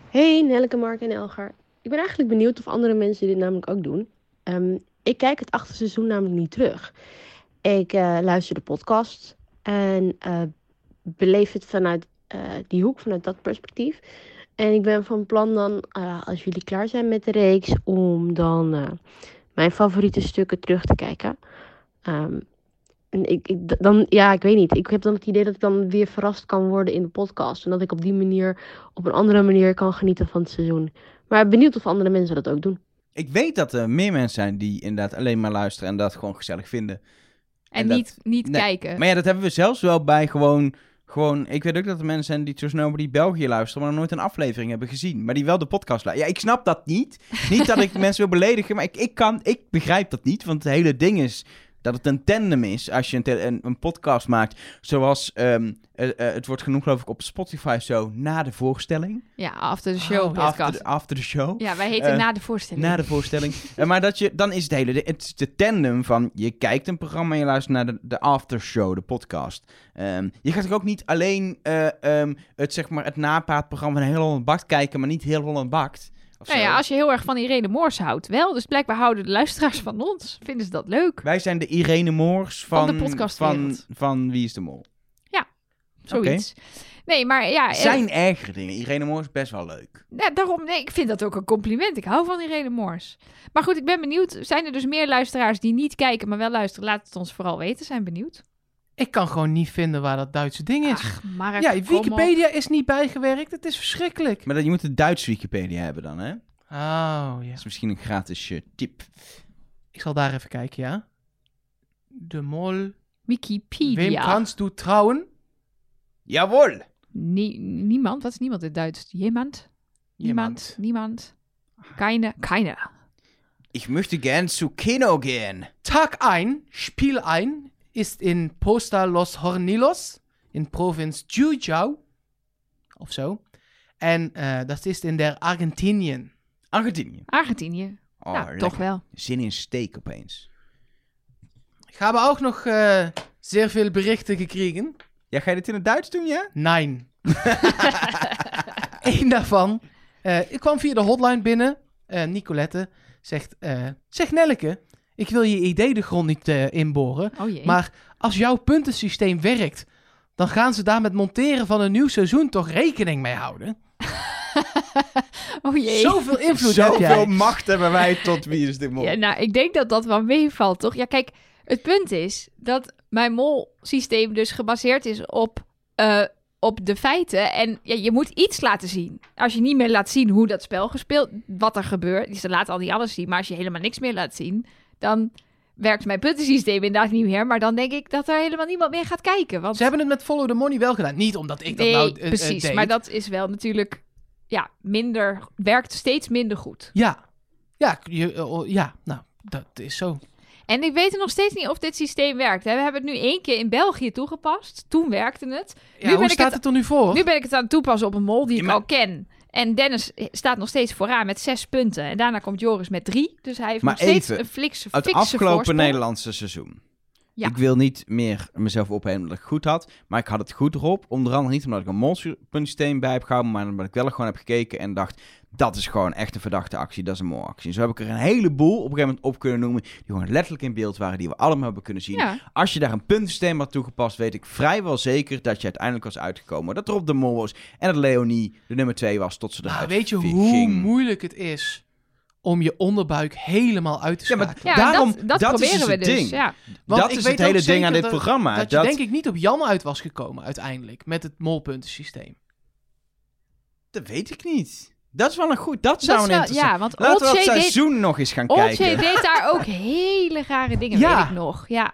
Hey Nelleke, Mark en Elgar. Ik ben eigenlijk benieuwd of andere mensen dit namelijk ook doen. Ehm, ik kijk het achtste seizoen namelijk niet terug. Ik eh, luister de podcast en eh, beleef het vanuit eh, die hoek, vanuit dat perspectief. En ik ben van plan dan, eh, als jullie klaar zijn met de reeks, om dan eh, mijn favoriete stukken terug te kijken. Ehm, en ik, dan, ja, ik weet niet. Ik heb dan het idee dat ik dan weer verrast kan worden in de podcast. En dat ik op die manier op een andere manier kan genieten van het seizoen. Maar benieuwd of andere mensen dat ook doen. Ik weet dat er meer mensen zijn die inderdaad alleen maar luisteren en dat gewoon gezellig vinden. En, En dat- niet, niet Nee, kijken. Maar ja, dat hebben we zelfs wel bij gewoon... Gewoon, ik weet ook dat er mensen zijn die Trust Nobody België luisteren, maar nog nooit een aflevering hebben gezien. Maar die wel de podcast luisteren. Ja, ik snap dat niet. Niet dat ik mensen wil beledigen, maar ik, ik, kan, ik begrijp dat niet. Want het hele ding is dat het een tandem is als je een, een, een podcast maakt. Zoals, ehm, eh, eh, het wordt genoemd geloof ik op Spotify zo, na de voorstelling. Ja, after the show Oh, podcast. After after the show. Ja, wij heten Eh, na de voorstelling. Na de voorstelling. Maar dat je, dan is het hele, het is de tandem van, je kijkt een programma en je luistert naar de, de aftershow, de podcast. Ehm, je gaat ook niet alleen eh, ehm, het, zeg maar, het napraatprogramma van Heel Holland Bakt kijken, maar niet Heel Holland Bakt. Nou zo. ja, als je heel erg van Irene Moors houdt, wel. Dus blijkbaar houden de luisteraars van ons. Vinden ze dat leuk. Wij zijn de Irene Moors van, Van de podcastwereld. van, van Wie is de Mol. Zoiets. Nee, maar ja... eh, Zijn ergere dingen. Irene Moors is best wel leuk. Ja, daarom, nee, ik vind dat ook een compliment. Ik hou van Irene Moors. Maar goed, ik ben benieuwd. Zijn er dus meer luisteraars die niet kijken, maar wel luisteren? Laat het ons vooral weten. Zijn benieuwd. Ik kan gewoon niet vinden waar dat Duitse ding is. Ach, Mark, ja, kom op. Wikipedia is niet bijgewerkt. Het is verschrikkelijk. Maar dat, je moet de Duits Wikipedia hebben dan, hè? Dat Oh, ja. is misschien een gratis eh, tip. Ik zal daar even kijken, ja. De mol. Wikipedia. Wem kannst du trauen? Jawel! Nie- niemand? Wat is niemand in het Duits? Jemand? Niemand? Niemand? Keine? Keine. Ich möchte gern zu Kino gehen. Tag 1, Spiel 1, ist in Posta Los Hornillos in Provinz Jujuy. Of zo. En eh, dat is in der Argentinien. Argentinië. Argentinië. Oh, toch wel. Zin in steak opeens. Ik heb ook nog eh zeer veel berichten gekregen. Ja, ga je dit in het Duits doen, ja? Nein. Eén daarvan. eh, ik kwam via de hotline binnen. Eh, Nicolette zegt: eh, Zeg Nelleke, ik wil je idee de grond niet eh, inboren. Oh jee. Maar als jouw puntensysteem werkt, dan gaan ze daar met monteren van een nieuw seizoen toch rekening mee houden. oh jee. Zoveel invloed heb Zoveel jij. macht hebben wij tot wie is de mol. Ja, nou, ik denk dat dat wel meevalt, toch? Ja, kijk, het punt is dat mijn mol-systeem dus gebaseerd is op, eh, op de feiten. En ja, je moet iets laten zien. Als je niet meer laat zien hoe dat spel gespeeld, wat er gebeurt. Dus dan laat al die alles zien. Maar als je helemaal niks meer laat zien, dan werkt mijn puntensysteem inderdaad niet meer. Maar dan denk ik dat er helemaal niemand meer gaat kijken. Want Ze hebben het met Follow the Money wel gedaan. Niet omdat ik dat nee, nou eh, eh, precies. deed. maar dat is wel natuurlijk ja, minder, werkt steeds minder goed. Ja. Ja, je, eh, oh, ja, nou, dat is zo. En ik weet nog steeds niet of dit systeem werkt. hè. We hebben het nu één keer in België toegepast. Toen werkte het. Ja, ben hoe ik staat het- het, er nu voor? Nu ben ik het aan het toepassen op een mol die Ja, ik maar- al ken. En Dennis staat nog steeds vooraan met zes punten. En daarna komt Joris met drie. Dus hij heeft Maar nog steeds even, een flikse, Het afgelopen voorsprong. Nederlandse seizoen. Ja. Ik wil niet meer mezelf ophemen dat ik goed had. Maar ik had het goed erop. Onder andere niet omdat ik een monsterpuntensysteem bij heb gehouden. Maar omdat ik wel gewoon heb gekeken en dacht... Dat is gewoon echt een verdachte actie. Dat is een molactie. Zo heb ik er een heleboel op een gegeven moment op kunnen noemen. Die gewoon letterlijk in beeld waren. Die we allemaal hebben kunnen zien. Ja, Als je daar een puntensysteem had toegepast, weet ik vrijwel zeker dat je uiteindelijk was uitgekomen. Dat er op de mol was en dat Leonie de nummer 2 was tot ze Nou, eruit weet je hoe ging. moeilijk het is om je onderbuik helemaal uit te Ja, maar schakelen? ja Daarom- dat, dat, dat is proberen dus we het dus. ding. Ja. Want dat ik is weet het hele ding aan dit dat- programma. dat je denk ik niet op Jan uit was gekomen uiteindelijk met het molpuntensysteem. Dat weet ik niet. Dat is wel een goed. Dat Dat zou een wel, interessant. ja, want Laten we dat Olcay deed, seizoen nog eens gaan Olcay kijken. deed daar ook hele rare dingen, Ja. weet ik nog. Ja.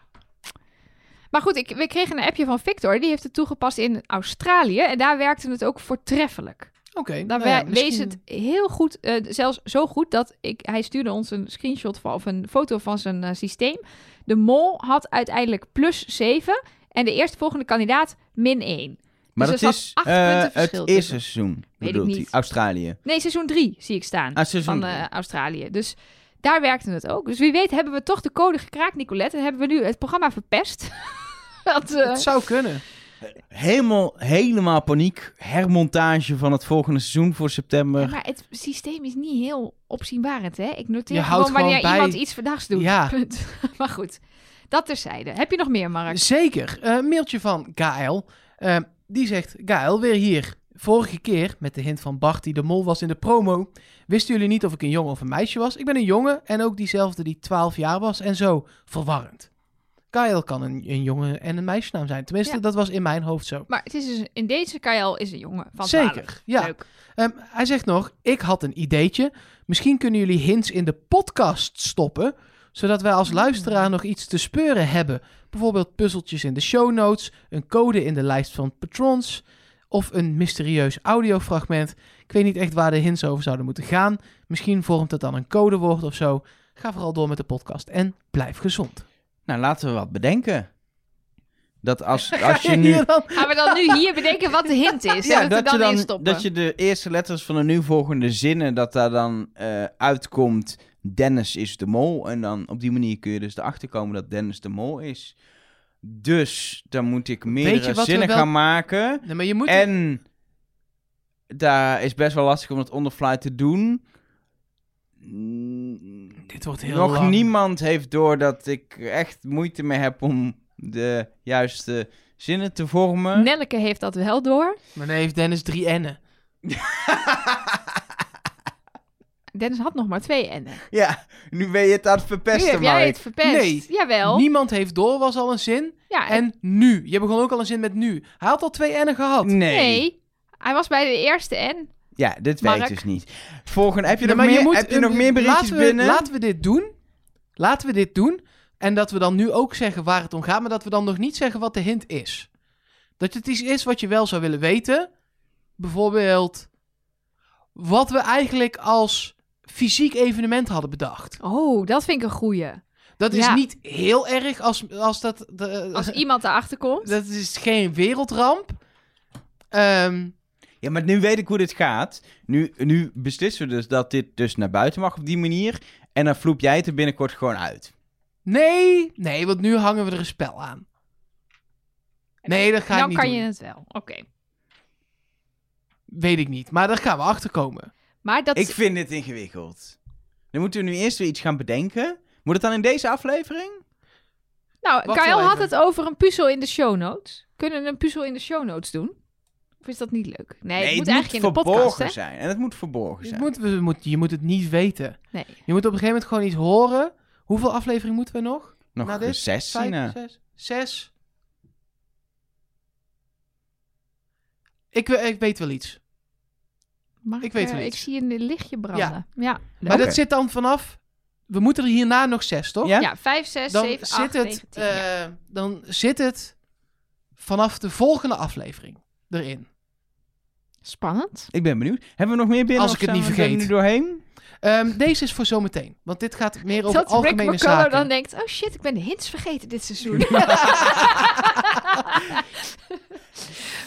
Maar goed, ik, we kregen een appje van Victor. Die heeft het toegepast in Australië. En daar werkte het ook voortreffelijk. Oké. Daar nou ja, wees misschien- het heel goed. eh, zelfs zo goed dat ik, hij stuurde ons een screenshot van, of een foto van zijn eh, systeem. De mol had uiteindelijk plus 7. En de eerstvolgende kandidaat min 1. Maar Dus dat zat is acht eh, het eerste seizoen. Weet ik bedoelt niet. hij. Australië. Nee, seizoen 3 zie ik staan. Ah, seizoen van eh, Australië. Dus daar werkte het ook. Dus wie weet hebben we toch de code gekraakt, Nicolette. En hebben we nu het programma verpest. Want, eh, Het zou kunnen. Helemaal, helemaal paniek. Hermontage van het volgende seizoen voor september. ja, maar het systeem is niet heel opzienbarend, hè? Ik noteer Je gewoon houdt wanneer gewoon bij- iemand iets verdachts doet. Ja. Punt. maar goed, dat terzijde. Heb je nog meer, Mark? Zeker. Eh, Een mailtje van Gaël. Eh, die zegt, Gaël, weer hier. Vorige keer, met de hint van Bart die de mol was in de promo, wisten jullie niet of ik een jongen of een meisje was. Ik ben een jongen en ook diezelfde die 12 jaar was en zo. Verwarrend. Gaël kan een, een jongen en een meisjesnaam zijn. Tenminste, Ja. dat was in mijn hoofd zo. Maar het is dus, in deze KL is een jongen van 12. Zeker, ja. Leuk. Ehm, hij zegt nog, ik had een ideetje. Misschien kunnen jullie hints in de podcast stoppen, zodat wij als luisteraar nog iets te speuren hebben. Bijvoorbeeld puzzeltjes in de show notes, een code in de lijst van patrons of een mysterieus audiofragment. Ik weet niet echt waar de hints over zouden moeten gaan. Misschien vormt het dan een codewoord of zo. Ga vooral door met de podcast en blijf gezond. Nou, laten we wat bedenken. Dat als, als je nu... Dan- Gaan we dan nu hier bedenken wat de hint is? Ja, dat er je, dan in dan, stoppen? dat je de eerste letters van de nu volgende zinnen, dat daar dan eh, uitkomt, Dennis is de mol. En dan op die manier kun je dus erachter komen dat Dennis de mol is. Dus dan moet ik meerdere zinnen wel- gaan maken. Nee, maar je moet... En daar is best wel lastig om het on the fly te doen. Dit wordt heel Nog lang. niemand heeft door dat ik echt moeite mee heb om de juiste zinnen te vormen. Nelleke heeft dat wel door. Maar nee, heeft Dennis drie N'en. Dennis had nog maar twee N'en. Ja, nu ben je het aan het Nu verpesten, heb jij het verpest. Nee. Jawel. Niemand heeft door was al een zin. ja, en En nu. Je begon ook al een zin met nu. Hij had al twee N'en gehad. Nee. nee. Hij was bij de eerste N. Ja, dit Mark. werkt dus niet. Volgende, heb je Nee, nog meer, moet heb je nog meer berichtjes laten we, binnen? Laten we dit doen. Laten we dit doen. En dat we dan nu ook zeggen waar het om gaat. Maar dat we dan nog niet zeggen wat de hint is. Dat het iets is wat je wel zou willen weten. Bijvoorbeeld. Wat we eigenlijk als fysiek evenement hadden bedacht. Oh, dat vind ik een goeie. Dat is Ja. niet heel erg als, als dat... De, Als iemand erachter komt. dat is geen wereldramp. Ehm, Ja, maar nu weet ik hoe dit gaat. Nu, nu beslissen we dus dat dit dus naar buiten mag op die manier. En dan vloep jij het er binnenkort gewoon uit. nee, nee, want nu hangen we er een spel aan. Nee, dat ga ik dan niet kan doen. je het wel. Oké. Weet ik niet, maar daar gaan we achter komen. Maar dat... Ik vind dit ingewikkeld. Dan moeten we nu eerst weer iets gaan bedenken. Moet het dan in deze aflevering? nou, Wacht Kyle had het over een puzzel in de show notes. Kunnen we een puzzel in de show notes doen? Of is dat niet leuk? Nee, het moet eigenlijk in de podcast, hè? zijn. En het moet verborgen Je zijn. moet, we moet, je moet het niet weten. Nee. Je moet op een gegeven moment gewoon iets horen. Hoeveel afleveringen moeten we nog? Nog Na dit? zes, Vijf, Sina. zes, zes. Ik, ik weet wel iets. Mag Ik weet eh, wel Ik zie een lichtje branden. Ja. Maar dat zit dan vanaf... We moeten er hierna nog zes, toch? Ja? Ja, 5, 6, Dan 7, zit 8, het, 9, 10. ja. eh, dan zit het vanaf de volgende aflevering erin. Spannend. Ik ben benieuwd. Hebben we nog meer binnen? Als ik het niet er vergeet. nu doorheen? Ehm, deze is voor zometeen, want dit gaat meer over Dat Rick algemene McCullough zaken. dan denkt... Oh shit, ik ben de hints vergeten dit seizoen.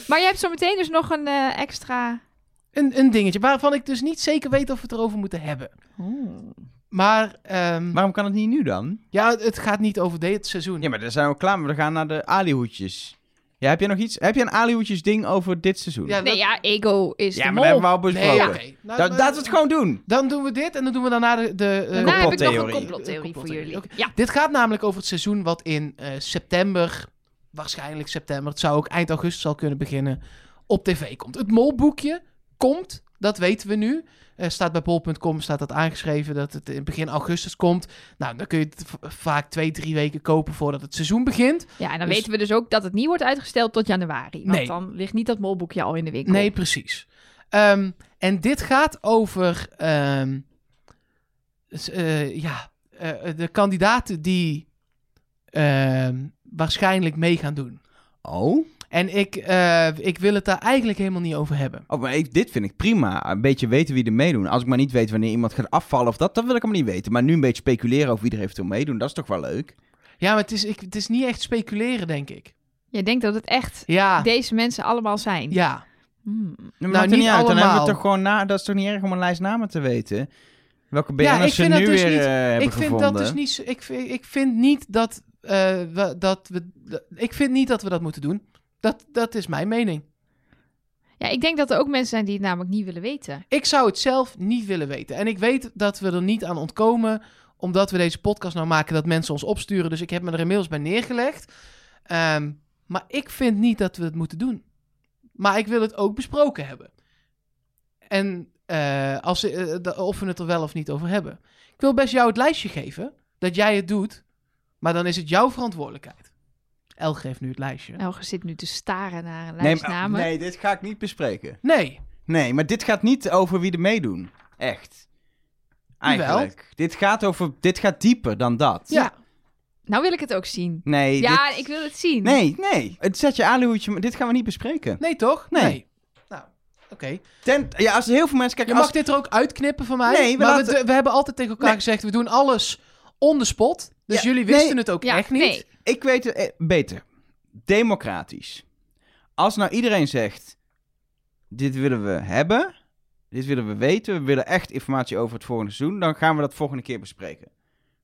maar je hebt zo meteen dus nog een eh, extra... Een, een dingetje waarvan ik dus niet zeker weet of we het erover moeten hebben. Maar ehm, Waarom kan het niet nu dan? ja, het- gaat niet over dit seizoen. Ja, maar dan zijn we klaar. Maar we gaan naar de alihoedjes. Ja, heb je nog iets? Heb je een alihoedjes ding over dit seizoen? Ja, Nee, dat- ja, ego is Ja, de maar dat mol. hebben we al Nee, besproken. oké. Nou, maar- laten we het gewoon doen. Dan doen we dit en dan doen we daarna de... de eh, Daarna heb ik nog een complottheorie. complottheorie voor Complottheorie, jullie. oké. Ja. Dit gaat namelijk over het seizoen wat in eh, september, waarschijnlijk september, het zou ook eind augustus al kunnen beginnen, op tv komt. Het molboekje komt, dat weten we nu. Eh, staat bij bol.com staat dat aangeschreven dat het in begin augustus komt. Nou, dan kun je het vaak twee, drie weken kopen voordat het seizoen begint. ja, en dan Dus- weten we dus ook dat het niet wordt uitgesteld tot januari. Want Nee. dan ligt niet dat molboekje al in de winkel. Nee, precies. Ehm, en dit gaat over ehm, eh, ja, eh, de kandidaten die ehm, waarschijnlijk mee gaan doen. Oh? En ik, eh, ik wil het daar eigenlijk helemaal niet over hebben. Oh, maar ik, dit vind ik prima. Een beetje weten wie er meedoen. Als ik maar niet weet wanneer iemand gaat afvallen of dat, dat wil ik allemaal niet weten. Maar nu een beetje speculeren over wie er eventueel meedoen, dat is toch wel leuk? Ja, maar het is, ik, het is niet echt speculeren, denk ik. Je denkt dat het echt Ja, deze mensen allemaal zijn. ja. Hmm. Nou, niet niet uit. Dan hebben we toch gewoon na. Dat is toch niet erg om een lijst namen te weten? Welke Ja, BN'ers ik ze vind nu dat dus weer niet- eh, hebben ik vind gevonden. dat dus niet. Ik vind, ik vind niet dat, eh, we, dat we. dat- Ik vind niet dat we dat moeten doen. Dat, dat is mijn mening. Ja, ik denk dat er ook mensen zijn die het namelijk niet willen weten. Ik zou het zelf niet willen weten. En ik weet dat we er niet aan ontkomen. Omdat we deze podcast nou maken dat mensen ons opsturen. Dus ik heb me er inmiddels bij neergelegd. Ehm, maar ik vind niet dat we het moeten doen. Maar ik wil het ook besproken hebben. En eh, als, de- of we het er wel of niet over hebben. Ik wil best jou het lijstje geven. Dat jij het doet. Maar dan is het jouw verantwoordelijkheid. El geeft nu het lijstje. Elge zit nu te staren naar een nee, lijst maar- namen. nee, dit ga ik niet bespreken. Nee. Nee, maar dit gaat niet over wie er meedoen. Echt. Eigenlijk. Dit gaat, over, dit gaat dieper dan dat. Ja. Nou wil ik het ook zien. Nee, Ja, dit- ik wil het zien. nee, nee. Het zet je aanluwtje, maar dit gaan we niet bespreken. Nee, toch? Nee. Nou, oké. Ten, ja, als er heel veel mensen Je kijken... mag Als, dit er ook uitknippen van mij. Nee, we maar we, we hebben altijd tegen elkaar Nee. gezegd: we doen alles on the spot. Dus Ja, jullie wisten nee. het ook Ja, echt niet. nee. Ik weet het eh, beter. Democratisch. Als nou iedereen zegt... Dit willen we hebben... Dit willen we weten. We willen echt informatie over het volgende seizoen. Dan gaan we dat volgende keer bespreken.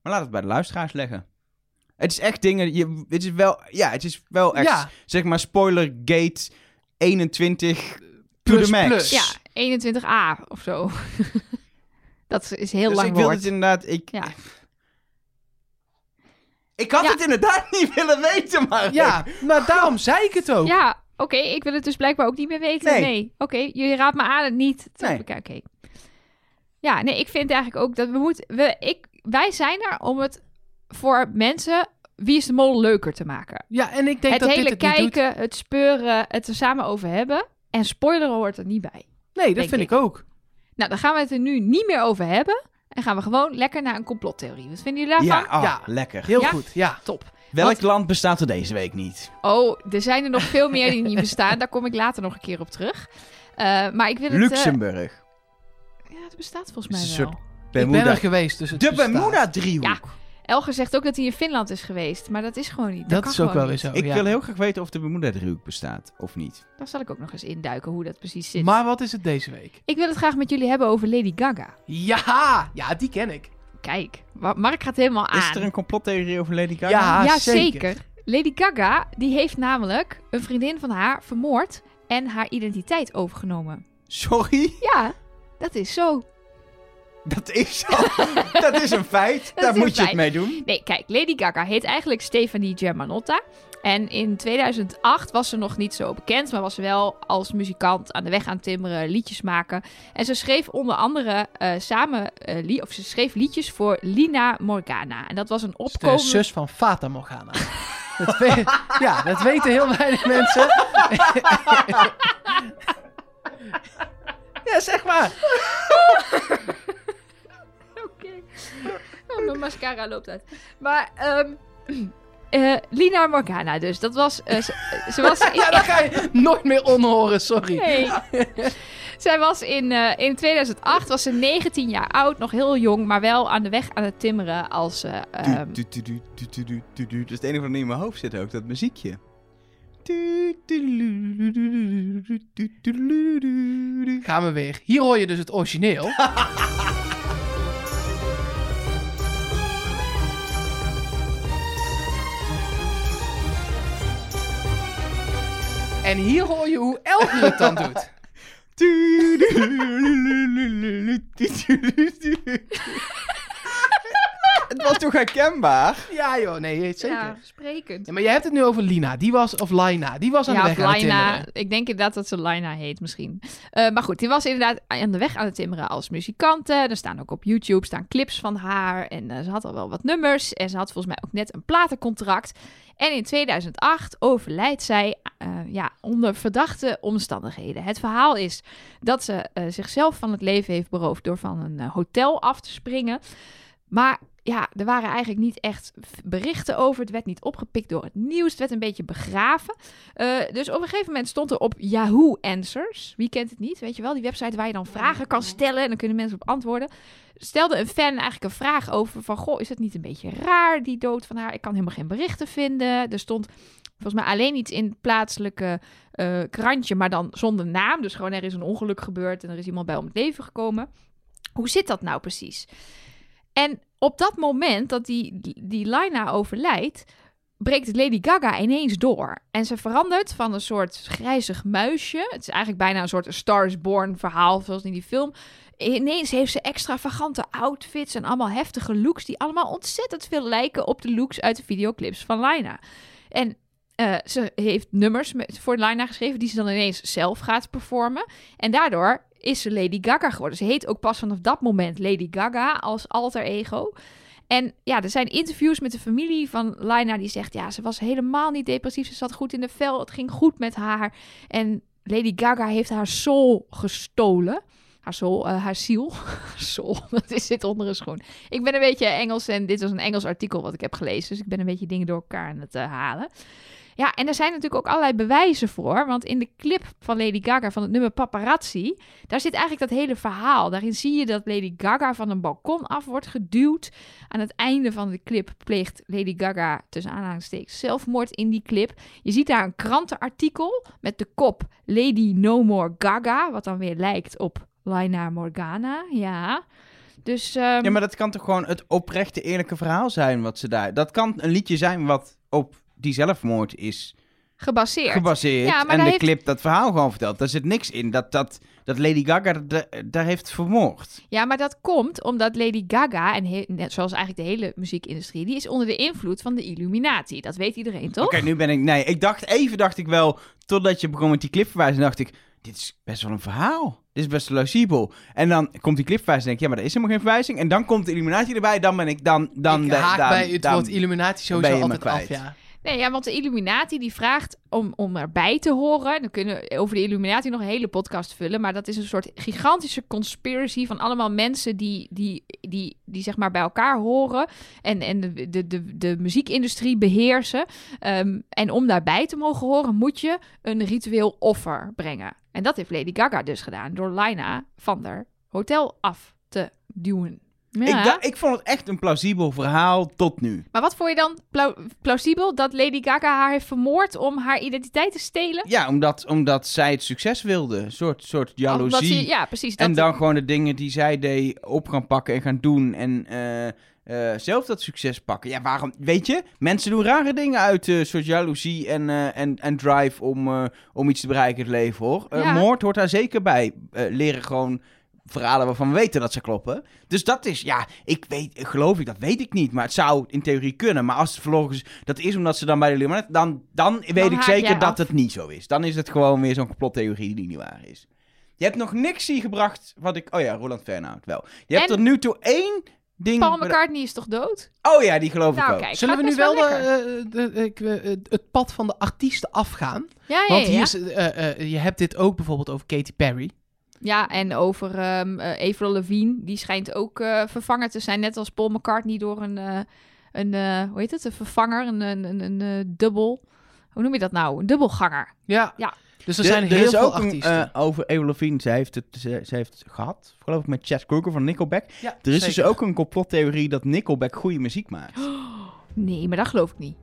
Maar laat het bij de luisteraars leggen. Het is echt dingen... Je, het is wel... Ja, het is wel echt... Ja. Zeg maar spoiler gate 21 to Plus, the max. plus. Ja, 21a of zo. dat is heel dus lang ik wil woord. het inderdaad... Ik, Ja. Ik had Ja. het inderdaad niet willen weten, maar... Ja, maar daarom zei ik het ook. Ja, oké, ik wil het dus blijkbaar ook niet meer weten. Nee. Nee, oké, jullie raadt me aan het niet. te Nee. bekijken. Oké. Ja, nee, ik vind eigenlijk ook dat we moeten... We, ik, wij zijn er om het voor mensen Wie is de Mol leuker te maken. Ja, en ik denk het dat hele dit het niet doet. kijken, het speuren, het er samen over hebben. En spoileren hoort er niet bij. Nee, dat vind ik. ik ook. Nou, dan gaan we het er nu niet meer over hebben. En gaan we gewoon lekker naar een complottheorie. Wat vinden jullie daarvan? Ja, oh, Ja. lekker. Heel Ja? goed, ja. Top. Welk Want- land bestaat er deze week niet? Oh, er zijn er nog veel meer die niet bestaan. Daar kom ik later nog een keer op terug. Eh, maar ik wil het... eh, Luxemburg. ja, het bestaat volgens mij wel. soort Ik ben er geweest, dus het De bestaat. Bermuda-driehoek. Ja. Elger zegt ook dat hij in Finland is geweest. Maar dat is gewoon niet. Dat kan is ook wel weer zo, Ik ja. wil heel graag weten of de Bermuda-driehoek bestaat, of niet. Daar zal ik ook nog eens induiken hoe dat precies zit. Maar wat is het deze week? Ik wil het graag met jullie hebben over Lady Gaga. Ja, ja, die ken ik. Kijk, Mark gaat helemaal aan. Is er een complottheorie over Lady Gaga? Ja, ja, zeker. zeker. Lady Gaga, die heeft namelijk een vriendin van haar vermoord en haar identiteit overgenomen. Sorry? Ja, dat is zo. Dat is zo. dat is een feit. Dat Daar moet je het mee doen. Nee, kijk, Lady Gaga heet eigenlijk Stefanie Germanotta. En in 2008 was ze nog niet zo bekend, maar was ze wel als muzikant aan de weg aan timmeren, liedjes maken. En ze schreef onder andere eh, samen, eh, of ze schreef liedjes voor Lina Morgana. En dat was een is de opkomende... zus van Fata Morgana. dat ja, dat weten heel weinig mensen. ja, zeg maar mascara loopt uit. Maar Lina Morgana dus. Dat was... Ze, was ja, dat ga je nooit meer onhoren, sorry. Zij was in, in 2008 was ze 19 jaar oud, nog heel jong, maar wel aan de weg aan het timmeren als... Um... Dat is het enige wat in mijn hoofd zit ook, dat muziekje. Gaan we weer. Hier hoor je dus het origineel. En hier hoor je hoe Elke het dan doet. Het was toch herkenbaar. Ja joh, nee, zeker. Ja, Ja. sprekend. maar jij hebt het nu over Lina. Die was, of Lina, die was aan Ja, de of weg aan het timmeren. Ik denk inderdaad dat ze Laina heet misschien. Eh, maar goed, die was inderdaad aan de weg aan het timmeren als muzikante. Er staan ook op YouTube staan clips van haar. En eh, ze had al wel wat nummers. En ze had volgens mij ook net een platencontract. En in 2008 overlijdt zij eh, ja, onder verdachte omstandigheden. Het verhaal is dat ze eh, zichzelf van het leven heeft beroofd door van een hotel af te springen. Maar ja, er waren eigenlijk niet echt berichten over. Het werd niet opgepikt door het nieuws. Het werd een beetje begraven. Eh, dus op een gegeven moment stond er op Yahoo Answers. Wie kent het niet? Weet je wel, die website waar je dan vragen kan stellen en dan kunnen mensen op antwoorden. Stelde een fan eigenlijk een vraag over van, goh, is het niet een beetje raar die dood van haar? Ik kan helemaal geen berichten vinden. Er stond volgens mij alleen iets in het plaatselijke eh, krantje, maar dan zonder naam. Dus gewoon er is een ongeluk gebeurd en er is iemand bij om het leven gekomen. Hoe zit dat nou precies? En op dat moment dat die, die Lina overlijdt, breekt Lady Gaga ineens door. En ze verandert van een soort grijzig muisje. Het is eigenlijk bijna een soort A Star is Born verhaal, zoals in die film. Ineens heeft ze extravagante outfits en allemaal heftige looks... die allemaal ontzettend veel lijken op de looks uit de videoclips van Lina. En eh, ze heeft nummers voor Lina geschreven... die ze dan ineens zelf gaat performen. En daardoor is ze Lady Gaga geworden. Ze heet ook pas vanaf dat moment Lady Gaga als alter ego... En ja, er zijn interviews met de familie van Lina die zegt... ja, ze was helemaal niet depressief, ze zat goed in de vel, het ging goed met haar. En Lady Gaga heeft haar soul gestolen. Haar soul, eh, haar ziel. soul, dat is zit onder een schoen. Ik ben een beetje Engels en dit was een Engels artikel wat ik heb gelezen. Dus ik ben een beetje dingen door elkaar aan het eh, halen. Ja, en er zijn natuurlijk ook allerlei bewijzen voor. Want in de clip van Lady Gaga van het nummer Paparazzi... daar zit eigenlijk dat hele verhaal. Daarin zie je dat Lady Gaga van een balkon af wordt geduwd. Aan het einde van de clip pleegt Lady Gaga tussen aanhalingstekens zelfmoord in die clip. Je ziet daar een krantenartikel met de kop Lady No More Gaga... wat dan weer lijkt op Lina Morgana, ja... Dus ehm, Ja, maar dat kan toch gewoon het oprechte, eerlijke verhaal zijn wat ze daar... Dat kan een liedje zijn wat op die zelfmoord is gebaseerd. gebaseerd. Ja, maar en de heeft- clip dat verhaal gewoon vertelt. Daar zit niks in dat, dat, dat Lady Gaga da- daar heeft vermoord. Ja, maar dat komt omdat Lady Gaga, en he- net zoals eigenlijk de hele muziekindustrie, die is onder de invloed van de Illuminati. Dat weet iedereen, toch? Oké, nu ben ik... Nee, ik dacht even, dacht ik wel, totdat je begon met die clipverwijzing, dacht ik, dit is best wel een verhaal. Dit is best plausibel. En dan komt die clipverwijzing en denk ik, ja, maar er is helemaal geen verwijzing. En dan komt de Illuminati erbij, dan ben ik dan... dan ik de- haak dan- bij het dan- woord Illuminati ben sowieso altijd af, ja. Nee, ja, want de Illuminati die vraagt om, om erbij te horen. Dan kunnen we over de Illuminati nog een hele podcast vullen. Maar dat is een soort gigantische conspiracy van allemaal mensen die, die, die, die zeg maar bij elkaar horen. En, en de, de, de, de muziekindustrie beheersen. Ehm, en om daarbij te mogen horen moet je een ritueel offer brengen. En dat heeft Lady Gaga dus gedaan door Lina van der hotel af te duwen. Ja. Ik, ik vond het echt een plausibel verhaal tot nu. Maar wat vond je dan plau- plausibel? Dat Lady Gaga haar heeft vermoord om haar identiteit te stelen? Ja, omdat, omdat zij het succes wilde. Een soort, soort jaloezie. ze- ja, precies. Dat En dan gewoon de dingen die zij deed op gaan pakken en gaan doen. En eh, eh, zelf dat succes pakken. Ja, waarom? Weet je, mensen doen rare dingen uit een soort jaloezie en, en, en drive om, om iets te bereiken in het leven hoor. Ja. Moord hoort daar zeker bij. Leren gewoon verhalen waarvan we weten dat ze kloppen. Dus dat is, ja, ik weet, geloof ik, dat weet ik niet. Maar het zou in theorie kunnen. Maar als het vervolgens dat is omdat ze dan bij de Illuminati, dan, dan weet ik zeker dat af. het niet zo is. Dan is het gewoon weer zo'n complottheorie die niet waar is. Je hebt nog niks hier gebracht wat ik... Oh ja, Roland Fernhout wel. Je hebt En- tot nu toe één ding... Paul McCartney is toch dood? Oh ja, die geloof ik Nou, ook. kijk. Zullen we nu wel wel de, eh, de- ik, eh, het pad van de artiesten afgaan? Ja, ja, Want ja. hier is, eh, eh, je hebt dit ook bijvoorbeeld over Katy Perry. Ja, en over ehm eh, Avril Lavigne. Die schijnt ook eh, vervangen te zijn, net als Paul McCartney, door een, eh, een eh, hoe heet het, een vervanger, een, een, een, een eh, dubbel... Hoe noem je dat nou? Een dubbelganger. Ja. Ja. Dus er zijn er heel is veel ook artiesten. eh, over Avril Lavigne. Zij heeft het ze, ze heeft het gehad, geloof ik, met Chad Kroeger van Nickelback. ja, Er is dus ook een complottheorie dat Nickelback goede muziek maakt. Nee, maar dat geloof ik niet.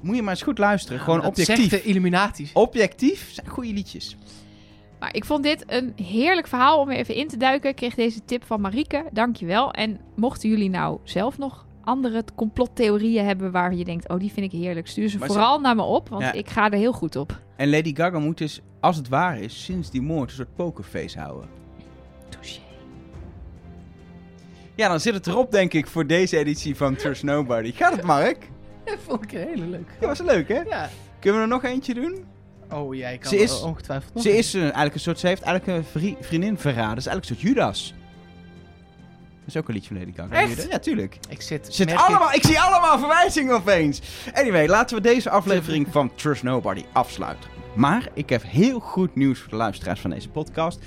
Moet je maar eens goed luisteren. Gewoon Dat objectief. zegt de Illuminati. Objectief zijn goede liedjes. Maar ik vond dit een heerlijk verhaal om even in te duiken. Ik kreeg deze tip van Marieke. Dankjewel. En mochten jullie nou zelf nog andere complottheorieën hebben waar je denkt, oh die vind ik heerlijk, stuur ze Maar ze- vooral naar me op, want Ja. ik ga er heel goed op. En Lady Gaga moet dus, als het waar is, sinds die moord een soort pokerface houden. Touché. Ja, dan zit het erop, denk ik, voor deze editie van Trust Nobody. Gaat het, Mark? Dat vond ik een hele leuke. Ja, was leuk, hè? Ja. Kunnen we er nog eentje doen? Oh, jij kan Ze is- ongetwijfeld nog Ze is eh, eigenlijk een soort, ze heeft eigenlijk een vri- vriendin verraden. Ze is eigenlijk een soort Judas. Dat is ook een liedje van Lady Gaga. Echt? Ja, tuurlijk. Ik zit... Zit allemaal, ik... zie allemaal verwijzingen opeens. Anyway, laten we deze aflevering van Trust Nobody afsluiten. Maar ik heb heel goed nieuws voor de luisteraars van deze podcast.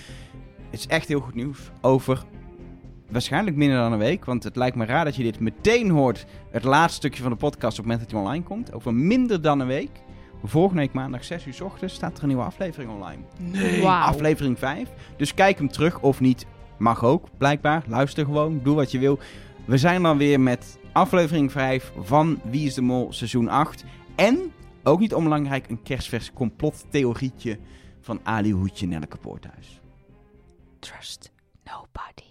Het is echt heel goed nieuws over waarschijnlijk minder dan een week. Want het lijkt me raar dat je dit meteen hoort. Het laatste stukje van de podcast op het moment dat hij online komt. Over minder dan een week. Volgende week maandag 6 uur 's ochtends staat er een nieuwe aflevering online. Nee. Wauw. Aflevering 5. Dus kijk hem terug of niet. Mag ook, blijkbaar. Luister gewoon. Doe wat je wil. We zijn dan weer met aflevering 5 van Wie is de Mol seizoen 8. En, ook niet onbelangrijk, een kerstvers complottheorietje van Ali Hoedje Nelleke Poorthuis. Trust nobody.